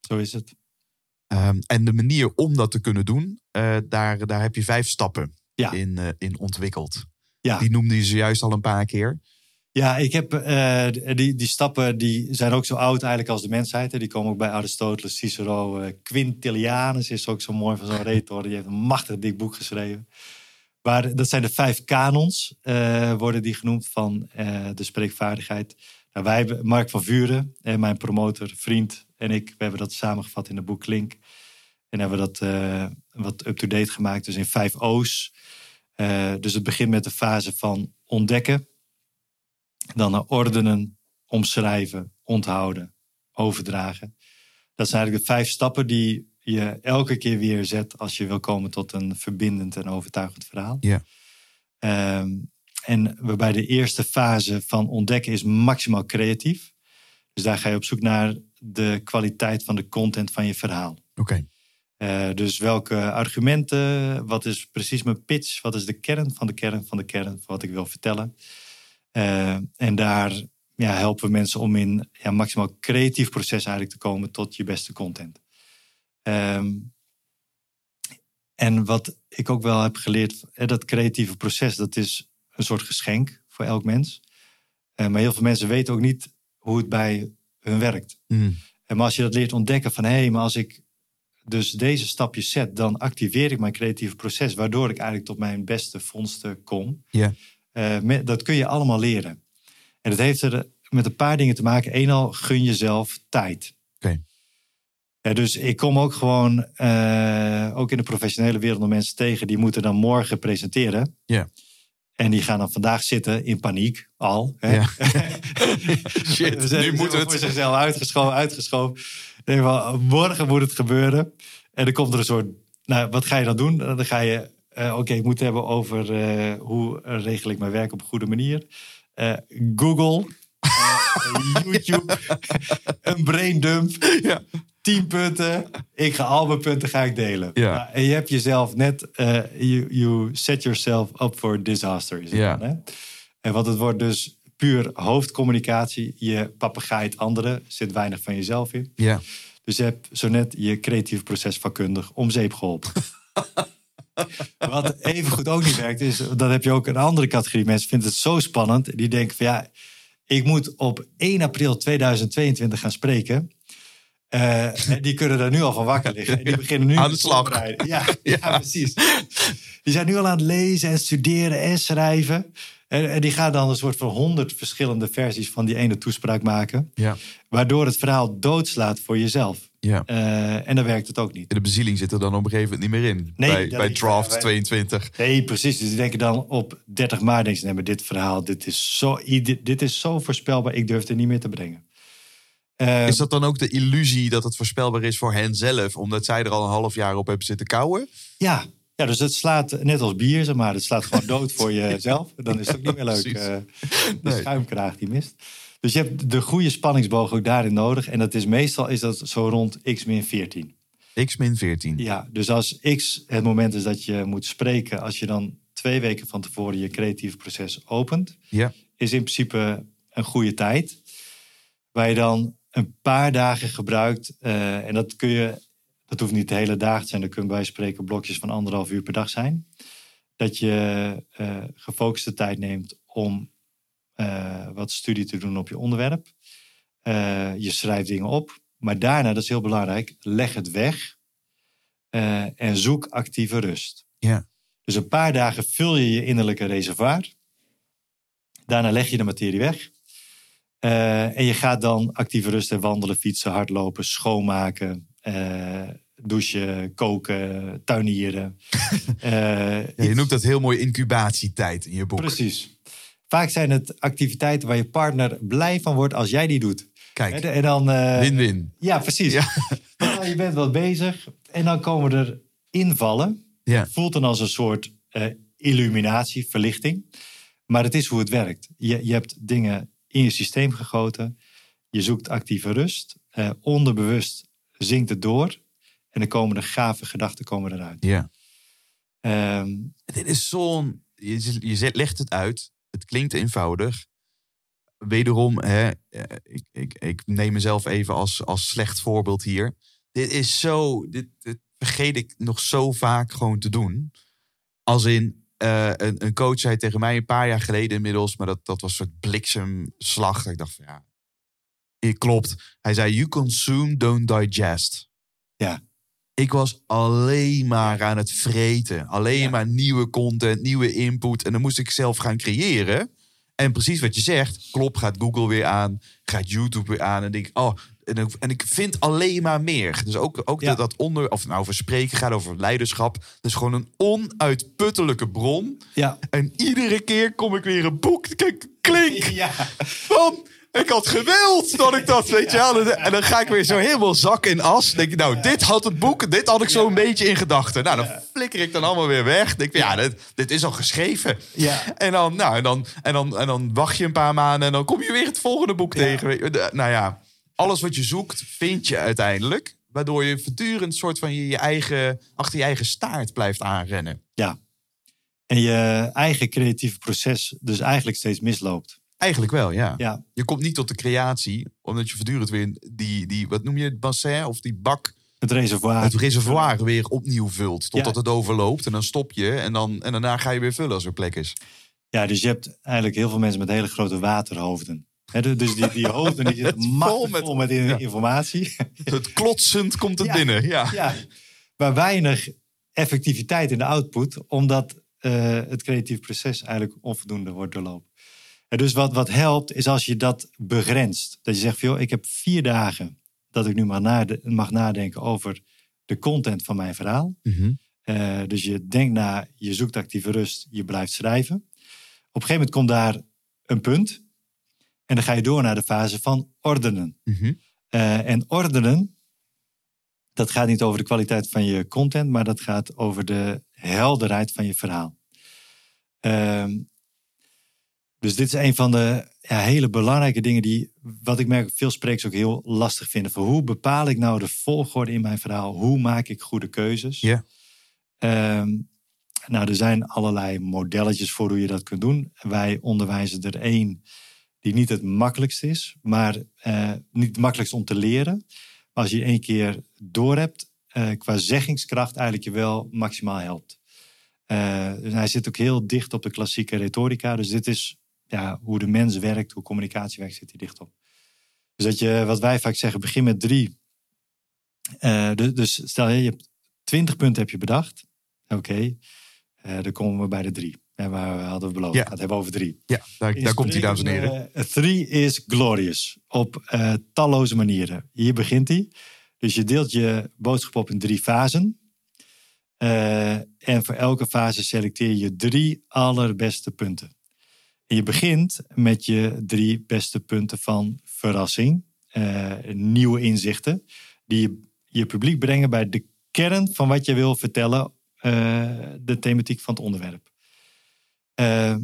zo is het. Ehm, en de manier om dat te kunnen doen, eh, daar, daar heb je vijf stappen Ja. in, eh, in ontwikkeld. Ja. Die noemde je zojuist al een paar keer. Ja, ik heb eh, die, die stappen die zijn ook zo oud eigenlijk als de mensheid. hè. Die komen ook bij Aristoteles, Cicero, eh, Quintilianus is ook zo mooi van zo'n retor. Die heeft een machtig dik boek geschreven. Maar dat zijn de vijf kanons, eh, worden die genoemd van de spreekvaardigheid. Nou, wij hebben Mark van Vuren, mijn promotor, vriend en ik, we hebben dat samengevat in het boek Klink. En hebben dat wat up-to-date gemaakt, dus in vijf O's. Dus het begint met de fase van ontdekken. Dan naar ordenen, omschrijven, onthouden, overdragen. Dat zijn eigenlijk de vijf stappen die je elke keer weer zet als je wil komen tot een verbindend en overtuigend verhaal. Ja. Ehm, en waarbij de eerste fase van ontdekken is maximaal creatief. Dus daar ga je op zoek naar de kwaliteit van de content van je verhaal. Oké. Eh, dus welke argumenten, wat is precies mijn pitch, wat is de kern van de kern van de kern van wat ik wil vertellen. Eh, en daar ja, helpen we mensen om in ja, maximaal creatief proces eigenlijk te komen tot je beste content. Ehm, en wat ik ook wel heb geleerd, eh, dat creatieve proces, dat is een soort geschenk voor elk mens. Eh, maar heel veel mensen weten ook niet hoe het bij hun werkt. Mm. En maar als je dat leert ontdekken van hé, hey, maar als ik dus deze stapjes zet, dan activeer ik mijn creatieve proces, waardoor ik eigenlijk tot mijn beste vondsten kom. Ja. Met- dat kun je allemaal leren. En dat heeft er met een paar dingen te maken. Eén al, gun jezelf tijd. Oké. Dus ik kom ook gewoon, eh, ook in de professionele wereld, nog mensen tegen die moeten dan morgen presenteren. Ja. En die gaan dan vandaag zitten in paniek, al. Hè? Ja. Shit, nu moet voor het. zichzelf uitgeschoven, uitgeschoven. Maar morgen moet het gebeuren. En dan komt er een soort, nou, wat ga je dan doen? Dan ga je, eh, oké, ik moet het hebben over eh, hoe regel ik mijn werk op een goede manier. Eh, Google, YouTube, een braindump. Ja. 10 punten. Ik ga al mijn punten ga ik delen. Ja. Nou, en je hebt jezelf net, you, you set yourself up for disaster. Is het Ja. dan, hè? En wat het wordt dus puur hoofdcommunicatie. Je papegaait anderen, zit weinig van jezelf in. Ja. Dus je hebt zo net je creatief proces vakkundig om zeep geholpen. Wat even goed ook niet werkt, is dat heb je ook een andere categorie. Mensen vinden het zo spannend. Die denken van ja, ik moet op 1 april 2022 gaan spreken. Eh, en die kunnen er nu al van wakker liggen. En die beginnen nu Aan de te slag. voorbereiden. Ja, ja. precies. Die zijn nu al aan het lezen en studeren en schrijven. En, en die gaan dan een soort van honderd verschillende versies van die ene toespraak maken. Ja. Waardoor het verhaal doodslaat voor jezelf. ja. Eh, en dan werkt het ook niet. De bezieling zit er dan op een gegeven moment niet meer in. Nee, bij bij draft wij- 22. Nee, precies. Dus die denken dan op 30 maart, denken ze, nee, maar dit verhaal, dit is zo, dit, dit is zo voorspelbaar, ik durf het er niet meer te brengen. Eh, Is dat dan ook de illusie dat het voorspelbaar is voor hen zelf, omdat zij er al een half jaar op hebben zitten kouwen? ja. Ja, dus het slaat net als bier, zeg maar, het slaat gewoon dood voor jezelf. Dan is het ook niet meer leuk. Eh, de schuimkraag die mist. Dus je hebt de goede spanningsboog ook daarin nodig. En dat is meestal is dat zo rond x-14. X-14. Ja, dus als x het moment is dat je moet spreken, als je dan twee weken van tevoren je creatieve proces opent, Ja. is in principe een goede tijd. Waar je dan een paar dagen gebruikt. eh, en dat kun je, dat hoeft niet de hele dag te zijn. Dat kunnen bij spreken blokjes van anderhalf uur per dag zijn. Dat je eh, gefocuste tijd neemt om eh, wat studie te doen op je onderwerp. Eh, je schrijft dingen op. Maar daarna, dat is heel belangrijk, leg het weg. en zoek actieve rust. Ja. Dus een paar dagen vul je je innerlijke reservoir. Daarna leg je de materie weg. En je gaat dan actieve rusten, wandelen, fietsen, hardlopen, schoonmaken, eh, douchen, koken, tuinieren. Eh, Ja, je noemt dat heel mooi incubatietijd in je boek. Precies. Vaak zijn het activiteiten waar je partner blij van wordt als jij die doet. Kijk, En, dan, eh, win-win. ja, precies. Ja. Je bent wat bezig en dan komen er invallen. Ja. Voelt dan als een soort illuminatie, verlichting. Maar het is hoe het werkt. Je, je hebt dingen in je systeem gegoten. Je zoekt actieve rust. Onderbewust zinkt het door. En dan komen de gave gedachten komen eruit. Ja. Ehm, Dit is zo'n... Je, je zet- legt het uit. Het klinkt eenvoudig. Wederom, hè, eh, ik, ik, ik neem mezelf even als, als slecht voorbeeld hier. Dit is zo... Dit, dit vergeet ik nog zo vaak gewoon te doen. Als in, eh, een, een coach zei tegen mij een paar jaar geleden inmiddels... maar dat, dat was een soort bliksemslag. Dat ik dacht van ja... Klopt. Hij zei, you consume, don't digest. Ja. Ik was alleen maar aan het vreten. Alleen Ja. maar nieuwe content, nieuwe input. En dan moest ik zelf gaan creëren. En precies wat je zegt, klopt, gaat Google weer aan. Gaat YouTube weer aan. En denk ik, oh, en, ik- en ik vind alleen maar meer. Dus ook, ook Ja. dat, dat onder, of nou over spreken gaat, over leiderschap. Dat is gewoon een onuitputtelijke bron. ja. En iedere keer kom ik weer een boek. Kijk, klink ja. van. Ik had gewild dat ik dat, weet je wel. En dan ga ik weer zo helemaal zak in as. Denk ik, nou, dit had het boek, dit had ik zo een beetje in gedachten. Nou, dan flikker ik dan allemaal weer weg. Denk ik, ja, dit, dit is al geschreven. Ja. En dan, nou, en dan, en, dan, en dan wacht je een paar maanden en dan kom je weer het volgende boek tegen. Nou ja, alles wat je zoekt, vind je uiteindelijk. Waardoor je voortdurend soort van je, je eigen, achter je eigen staart blijft aanrennen. Ja. En je eigen creatieve proces dus eigenlijk steeds misloopt. Eigenlijk wel, ja. Ja, Je komt niet tot de creatie, omdat je voortdurend weer die, die wat noem je het, bassin of die bak, het reservoir. het reservoir weer opnieuw vult. Totdat Ja. het overloopt en dan stop je en, dan, en daarna ga je weer vullen als er plek is. Ja, dus je hebt eigenlijk heel veel mensen met hele grote waterhoofden. Hè, du- dus die, die hoofden die zitten Vol met- vol met ja. informatie. Het klotsend komt het Ja. binnen. Ja. ja, maar weinig effectiviteit in de output, omdat eh, het creatieve proces eigenlijk onvoldoende wordt doorlopen. En dus wat, wat helpt, is als je dat begrenst. Dat je zegt, joh, ik heb vier dagen dat ik nu mag, nade- mag nadenken over de content van mijn verhaal. Mhm. Eh, dus je denkt na, je zoekt actieve rust, je blijft schrijven. Op een gegeven moment komt daar een punt. En dan ga je door naar de fase van ordenen. Eh, en ordenen, dat gaat niet over de kwaliteit van je content, maar dat gaat over de helderheid van je verhaal. Ehm, dus dit is een van de ja, hele belangrijke dingen die, wat ik merk, veel sprekers ook heel lastig vinden. Van hoe bepaal ik nou de volgorde in mijn verhaal? Hoe maak ik goede keuzes? Ja. Ehm, nou, er zijn allerlei modelletjes voor hoe je dat kunt doen. Wij onderwijzen er één die niet het makkelijkst is, maar eh, niet het makkelijkst om te leren. Maar als je één keer door hebt, eh, qua zeggingskracht eigenlijk je wel maximaal helpt. Eh, dus hij zit ook heel dicht op de klassieke retorica. Dus dit is ja, hoe de mens werkt, hoe communicatie werkt, zit hij dicht op. Dus dat je, wat wij vaak zeggen, begin met drie Eh, dus, dus stel je, je hebt 20 punten heb je bedacht. Oké, Eh, dan komen we bij de drie. En waar hadden we beloofd? Ja. We het hebben over drie. Ja, daar, daar komt hij, dames en heren. Uh, three is glorious. Op talloze manieren. Hier begint hij. Dus je deelt je boodschap op in drie fasen. En voor elke fase selecteer je drie allerbeste punten. En je begint met je drie beste punten van verrassing. eh, nieuwe inzichten. Die je, je publiek brengen bij de kern van wat je wil vertellen. eh, de thematiek van het onderwerp. Eh,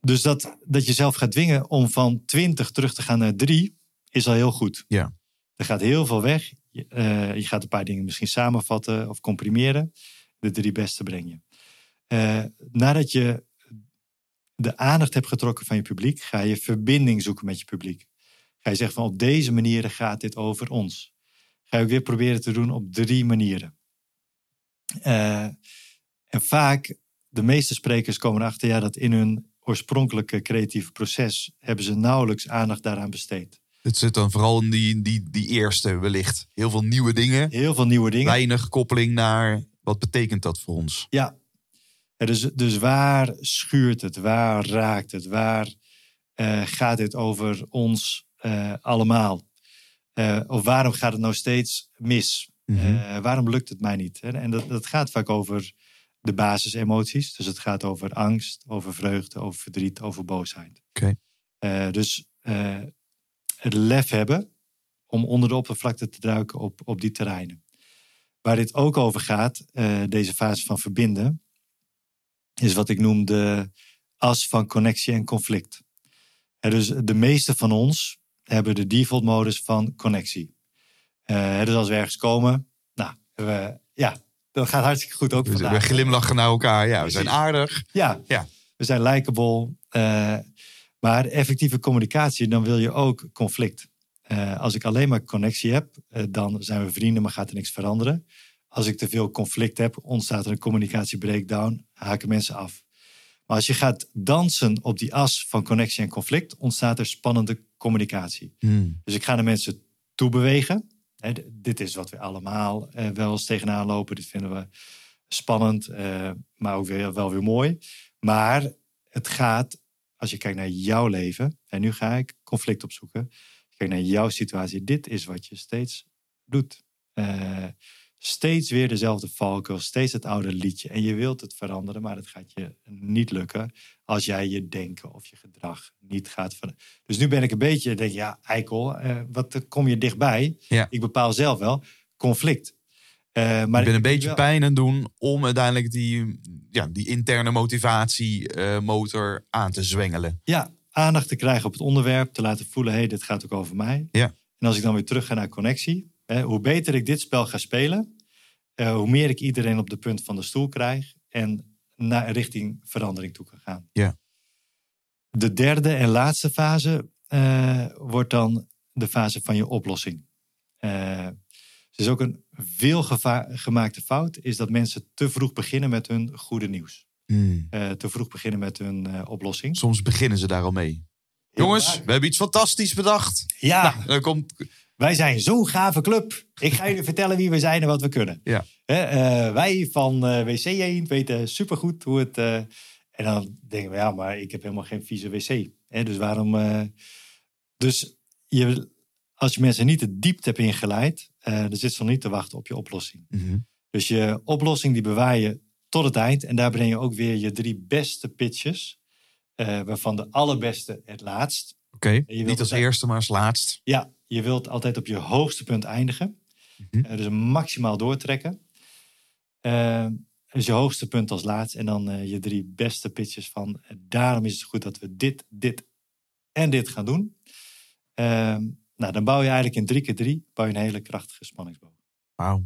dus dat, dat je zelf gaat dwingen om van 20 terug te gaan naar 3 is al heel goed. Ja. Er gaat heel veel weg. Je, je gaat een paar dingen misschien samenvatten of comprimeren. De drie beste breng je. Nadat je de aandacht hebt getrokken van je publiek, ga je verbinding zoeken met je publiek. Ga je zeggen van op deze manieren gaat dit over ons. Ga je ook weer proberen te doen op drie manieren. Eh, en vaak de meeste sprekers komen erachter ja, dat in hun oorspronkelijke creatieve proces hebben ze nauwelijks aandacht daaraan besteed. Het zit dan vooral in die, die, die eerste wellicht. Heel veel nieuwe dingen. Heel veel nieuwe dingen. Weinig koppeling naar wat betekent dat voor ons. Ja. Dus, dus waar schuurt het? Waar raakt het? Waar eh, gaat dit over ons eh, allemaal? Eh, of waarom gaat het nou steeds mis? Mhm. Waarom lukt het mij niet? En dat, dat gaat vaak over de basisemoties. Dus het gaat over angst, over vreugde, over verdriet, over boosheid. Oké. Dus het lef hebben om onder de oppervlakte te duiken op, op die terreinen. Waar dit ook over gaat, deze fase van verbinden, is wat ik noem de as van connectie en conflict. Dus de meeste van ons hebben de default modus van connectie. Eh, dus als we ergens komen, nou, we, ja, dat gaat hartstikke goed ook We, we vandaag. glimlachen naar elkaar. Ja, we zijn aardig. Ja, Ja. we zijn likable. eh, maar effectieve communicatie, dan wil je ook conflict. Eh, als ik alleen maar connectie heb, dan zijn we vrienden, maar gaat er niks veranderen. Als ik te veel conflict heb, ontstaat er een communicatiebreakdown, haken mensen af. Maar als je gaat dansen op die as van connectie en conflict, ontstaat er spannende communicatie. Hmm. Dus ik ga naar mensen toe bewegen. Dit is wat we allemaal eh, wel eens tegenaan lopen. Dit vinden we spannend, eh, maar ook weer, wel weer mooi. Maar het gaat, als je kijkt naar jouw leven, en nu ga ik conflict opzoeken. Kijkt naar jouw situatie, dit is wat je steeds doet. Eh, steeds weer dezelfde valkuil, steeds het oude liedje. En je wilt het veranderen, maar het gaat je niet lukken als jij je denken of je gedrag niet gaat veranderen. Dus nu ben ik een beetje, denk ja, eikel, eh, wat kom je dichtbij? Ja. Ik bepaal zelf wel conflict. Eh, maar ik ben een beetje wel- pijn aan het doen om uiteindelijk die, ja, die interne motivatiemotor aan te zwengelen. Ja, aandacht te krijgen op het onderwerp, te laten voelen, hé, hey, dit gaat ook over mij. Ja. En als ik dan weer terug ga naar connectie, hè, hoe beter ik dit spel ga spelen, eh, hoe meer ik iedereen op de punt van de stoel krijg en naar richting verandering toe kan gaan. Ja. De derde en laatste fase eh, wordt dan de fase van je oplossing. Het is ook een veel gemaakte fout, is dat mensen te vroeg beginnen met hun goede nieuws. Hmm. Te vroeg beginnen met hun oplossing. Soms beginnen ze daar al mee. Jongens, we hebben iets fantastisch bedacht. Ja, Dan komt, wij zijn zo'n gave club. Ik ga jullie vertellen wie we zijn en wat we kunnen. Ja. Eh, wij van eh WC Eend weten supergoed hoe het... eh, en dan denken we, ja, maar ik heb helemaal geen vieze wc. Hè, dus waarom... dus je, als je mensen niet de diepte hebt ingeleid... dan zit ze nog niet te wachten op je oplossing. Mhm. Dus je oplossing die bewaar je tot het eind. En daar breng je ook weer je drie beste pitches. waarvan de allerbeste het laatst. Oké, niet als eerste, maar als laatst. Ja, je wilt altijd op je hoogste punt eindigen. Mhm. Eh, dus maximaal doortrekken. Eh, dus je hoogste punt als laatst. En dan eh, je drie beste pitches van... daarom is het goed dat we dit, dit en dit gaan doen. Eh, nou, dan bouw je eigenlijk in drie keer drie... bouw je een hele krachtige spanningsboog. Wauw.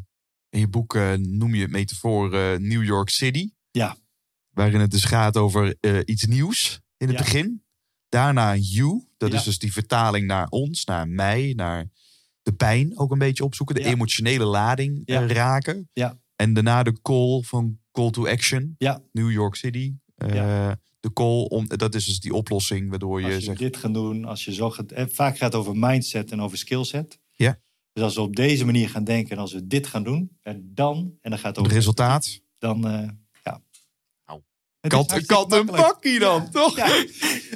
In je boek noem je het metafoor New York City. Ja. Waarin het dus gaat over iets nieuws in het Ja. begin. Daarna you. Dat Ja. is dus die vertaling naar ons, naar mij, naar de pijn ook een beetje opzoeken. De Ja. emotionele lading Ja. eh, raken. Ja. En daarna de call van call to action. Ja. New York City. Eh. De call, om, dat is dus die oplossing waardoor je, Als je zegt... dit gaat doen, als je zo gaat... eh, Vaak gaat het over mindset en over skillset. Ja. Dus als we op deze manier gaan denken en als we dit gaan doen, en dan, en dan gaat het Het over resultaat. dan, ja. Nou, Het is Kat, kat een pakkie dan, toch? Ja.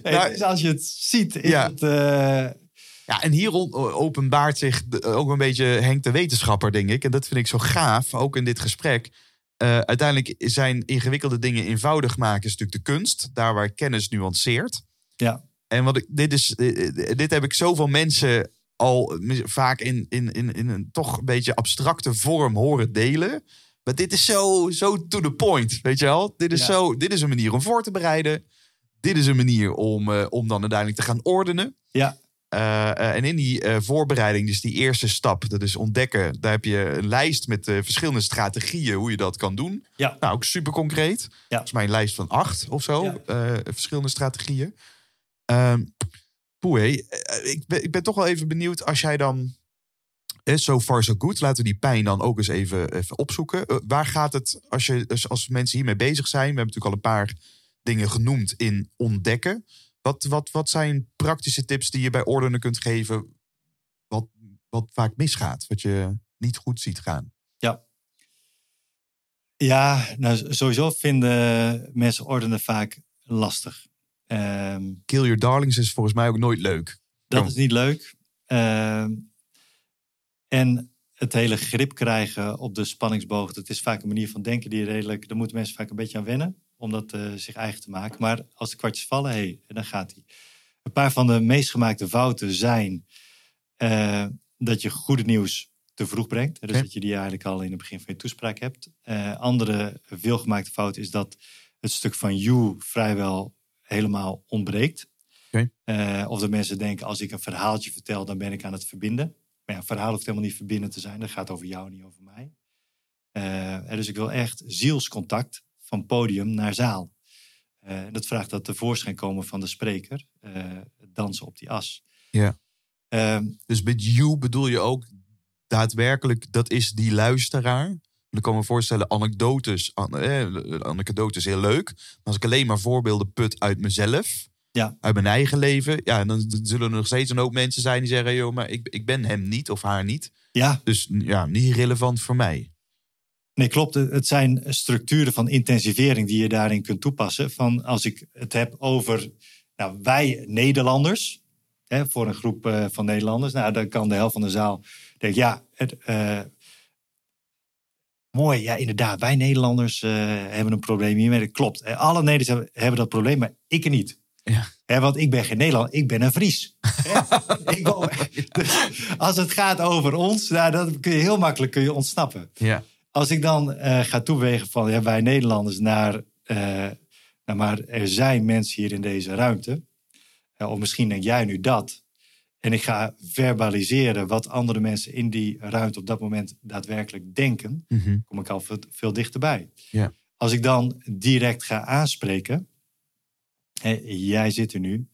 Nee, Nou, dus als je het ziet, is Ja. het... eh, Ja, en hier openbaart zich ook een beetje Henk de wetenschapper, denk ik. En dat vind ik zo gaaf, ook in dit gesprek. Eh, uiteindelijk zijn ingewikkelde dingen eenvoudig maken is natuurlijk de kunst. Daar waar kennis nuanceert. Ja. En wat ik, dit, is, eh, dit heb ik zoveel mensen al vaak in, in, in, in een toch een beetje abstracte vorm horen delen. Maar dit is zo, zo to the point, weet je wel? Dit is, Ja. zo, dit is een manier om voor te bereiden. Dit is een manier om, eh, om dan uiteindelijk te gaan ordenen. ja, Eh, eh, en in die voorbereiding, dus die eerste stap, dat is ontdekken. Daar heb je een lijst met verschillende strategieën hoe je dat kan doen. Ja. Nou, ook super concreet. Volgens mij een lijst van acht of zo, Ja. verschillende strategieën. Ehm Poeh, eh, ik, ben, ik ben toch wel even benieuwd als jij dan... eh, So far so good. Laten we die pijn dan ook eens even, even opzoeken. Eh, waar gaat het, als, je, dus als mensen hiermee bezig zijn... We hebben natuurlijk al een paar dingen genoemd in ontdekken. Wat, wat, wat zijn praktische tips die je bij ordenen kunt geven... wat, wat vaak misgaat, wat je niet goed ziet gaan? ja, nou sowieso vinden mensen ordenen vaak lastig. Ehm, Kill Your Darlings is volgens mij ook nooit leuk. dat Ja. is niet leuk. Ehm, en het hele grip krijgen op de spanningsboog, dat is vaak een manier van denken die redelijk, daar moeten mensen vaak een beetje aan wennen, om dat eh, zich eigen te maken. Maar als de kwartjes vallen, hey, dan gaat hij. Een paar van de meest gemaakte fouten zijn eh, dat je goede nieuws te vroeg brengt. Dus dat je die eigenlijk al in het begin van je toespraak hebt. Eh, andere veelgemaakte fout is dat het stuk van you vrijwel helemaal ontbreekt. Of dat mensen denken, als ik een verhaaltje vertel, dan ben ik aan het verbinden. Maar ja, verhaal hoeft helemaal niet verbinden te zijn. Dat gaat over jou, niet over mij. Eh, dus ik wil echt zielscontact van podium naar zaal. En dat vraagt dat tevoorschijn komen van de spreker. eh, dansen op die as. Ja. Ehm, Dus met you bedoel je ook daadwerkelijk, dat is die luisteraar. Dan kan me voorstellen, anekdotes, an- eh, anekdotes heel leuk. Maar als ik alleen maar voorbeelden put uit mezelf, Ja. uit mijn eigen leven, ja, dan zullen er nog steeds een hoop mensen zijn die zeggen, joh, maar ik, ik ben hem niet of haar niet. ja, Dus ja, niet relevant voor mij. Nee, klopt. Het zijn structuren van intensivering die je daarin kunt toepassen. Van als ik het heb over nou, wij Nederlanders, hè, voor een groep eh, van Nederlanders, nou, dan kan de helft van de zaal denken, ja, het, eh, mooi, ja, inderdaad, wij Nederlanders eh, hebben een probleem hiermee. Dat klopt. Alle Nederlanders hebben, hebben dat probleem, maar ik er niet. Ja. Hè, want ik ben geen Nederlander, ik ben een Fries. Hè? ik woon- dus als het gaat over ons, nou, dan kun je heel makkelijk kun je ontsnappen Ja. als ik dan eh, ga toewegen van ja, wij Nederlanders naar, eh, nou, maar er zijn mensen hier in deze ruimte. Eh, of misschien denk jij nu dat. En ik ga verbaliseren wat andere mensen in die ruimte op dat moment daadwerkelijk denken. Mhm. Kom ik al veel, veel dichterbij. Ja. Als ik dan direct ga aanspreken. Jij zit er nu.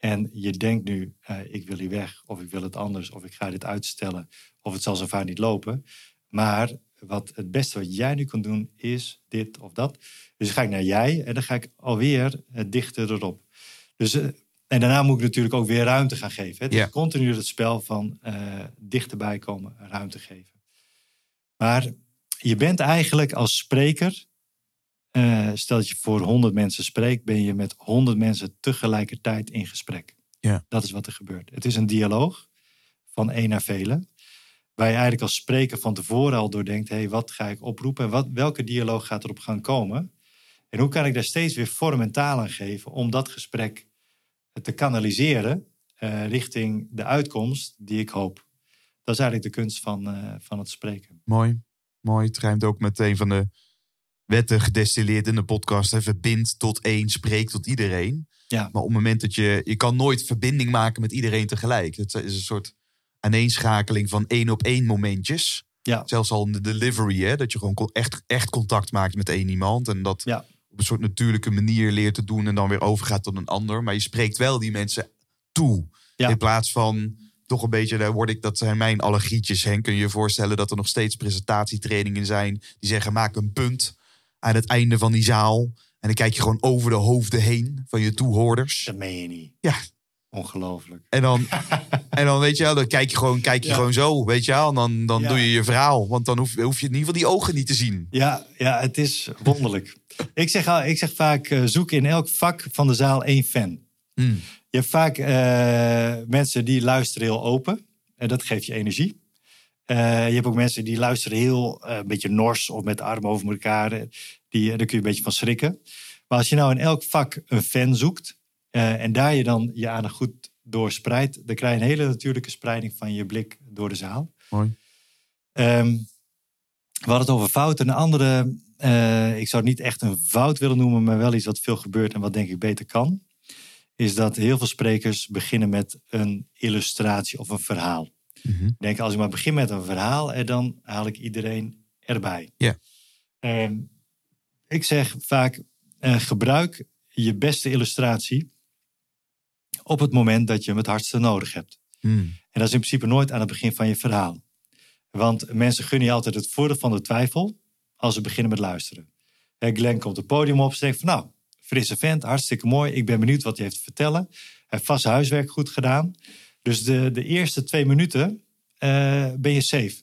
En je denkt nu, eh, ik wil hier weg. Of ik wil het anders. Of ik ga dit uitstellen. Of het zal zo vaak niet lopen. Maar wat het beste wat jij nu kan doen is dit of dat. Dus dan ga ik naar jij en dan ga ik alweer eh, dichter erop. Dus, eh, en daarna moet ik natuurlijk ook weer ruimte gaan geven. Hè? Is continu het spel van dichterbij komen, ruimte geven. Maar je bent eigenlijk als spreker, eh, stel dat je voor 100 mensen spreekt, ben je met 100 mensen tegelijkertijd in gesprek. Ja. Dat is wat er gebeurt. Het is een dialoog van één naar velen. Waar je eigenlijk als spreker van tevoren al doordenkt: hé, hey, wat ga ik oproepen en wat, welke dialoog gaat erop gaan komen? En hoe kan ik daar steeds weer vorm en taal aan geven om dat gesprek te kanaliseren eh, richting de uitkomst die ik hoop? Dat is eigenlijk de kunst van, eh, van het spreken. Mooi. Mooi. Het rijmt ook met een van de wetten gedestilleerd in de podcast. Hè. Verbind tot één, spreek tot iedereen. Ja. Maar op het moment dat je... Je kan nooit verbinding maken met iedereen tegelijk. Het is een soort aaneenschakeling van één op één momentjes. Ja. Zelfs al in de delivery, hè, dat je gewoon echt, echt contact maakt met één iemand. En dat Ja. op een soort natuurlijke manier leert te doen en dan weer overgaat tot een ander. Maar je spreekt wel die mensen toe. Ja. In plaats van toch een beetje, daar word ik, dat zijn mijn allergietjes. Henk, kun je je voorstellen dat er nog steeds presentatietrainingen zijn die zeggen: maak een punt aan het einde van die zaal. En dan kijk je gewoon over de hoofden heen van je toehoorders. Dat meen je niet. Ja. Ongelooflijk. En dan, en dan weet je wel, dan kijk je gewoon, kijk je Ja. gewoon zo, weet je wel. En dan, dan Ja. doe je je verhaal. Want dan hoef, hoef je in ieder geval die ogen niet te zien. Ja, ja het is wonderlijk. ik, zeg, al- ik zeg vaak, eh, zoek in elk vak van de zaal één fan. Mm. Je hebt vaak eh, mensen die luisteren heel open. En dat geeft je energie. Eh, je hebt ook mensen die luisteren heel eh, een beetje nors of met de armen over elkaar. Die, eh, daar kun je een beetje van schrikken. Maar als je nou in elk vak een fan zoekt en daar je dan je aandacht goed door spreidt, dan krijg je een hele natuurlijke spreiding van je blik door de zaal. Mooi. Ehm, we hadden het over fouten. Een andere, ik zou het niet echt een fout willen noemen, maar wel iets wat veel gebeurt en wat denk ik beter kan. Is dat heel veel sprekers beginnen met een illustratie of een verhaal. Mhm. Ik denk, als ik maar begin met een verhaal, en dan haal ik iedereen erbij. Ja. Ehm, ik zeg vaak, eh, gebruik je beste illustratie op het moment dat je hem het hardste nodig hebt. Mm. En dat is in principe nooit aan het begin van je verhaal. Want mensen gunnen je altijd het voordeel van de twijfel als ze beginnen met luisteren. Glenn komt het podium op en zegt van nou, frisse vent, hartstikke mooi. Ik ben benieuwd wat hij heeft te vertellen. Hij heeft vast huiswerk goed gedaan. Dus de, de eerste twee minuten eh, ben je safe.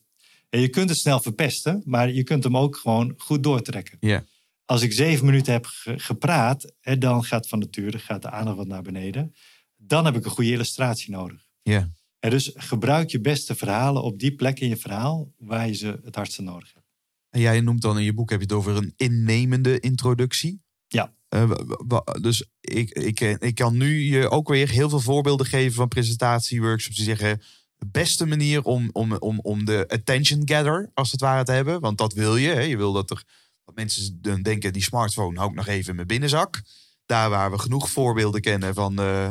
En je kunt het snel verpesten, maar je kunt hem ook gewoon goed doortrekken. Ja. Als ik zeven minuten heb ge- gepraat, hè, dan gaat van nature gaat de aandacht wat naar beneden. Dan heb ik een goede illustratie nodig. Ja. En dus gebruik je beste verhalen op die plek in je verhaal waar je ze het hardste nodig hebt. En jij noemt dan in je boek heb je het over een innemende introductie. Ja. Eh, dus ik, ik, eh, ik kan nu je ook weer heel veel voorbeelden geven van presentatieworkshops die zeggen de beste manier om, om, om, om de attention gather als het ware te hebben. Want dat wil je. Hè? Je wil dat er dat mensen dan denken die smartphone hou ik nog even in mijn binnenzak. Daar waar we genoeg voorbeelden kennen van eh,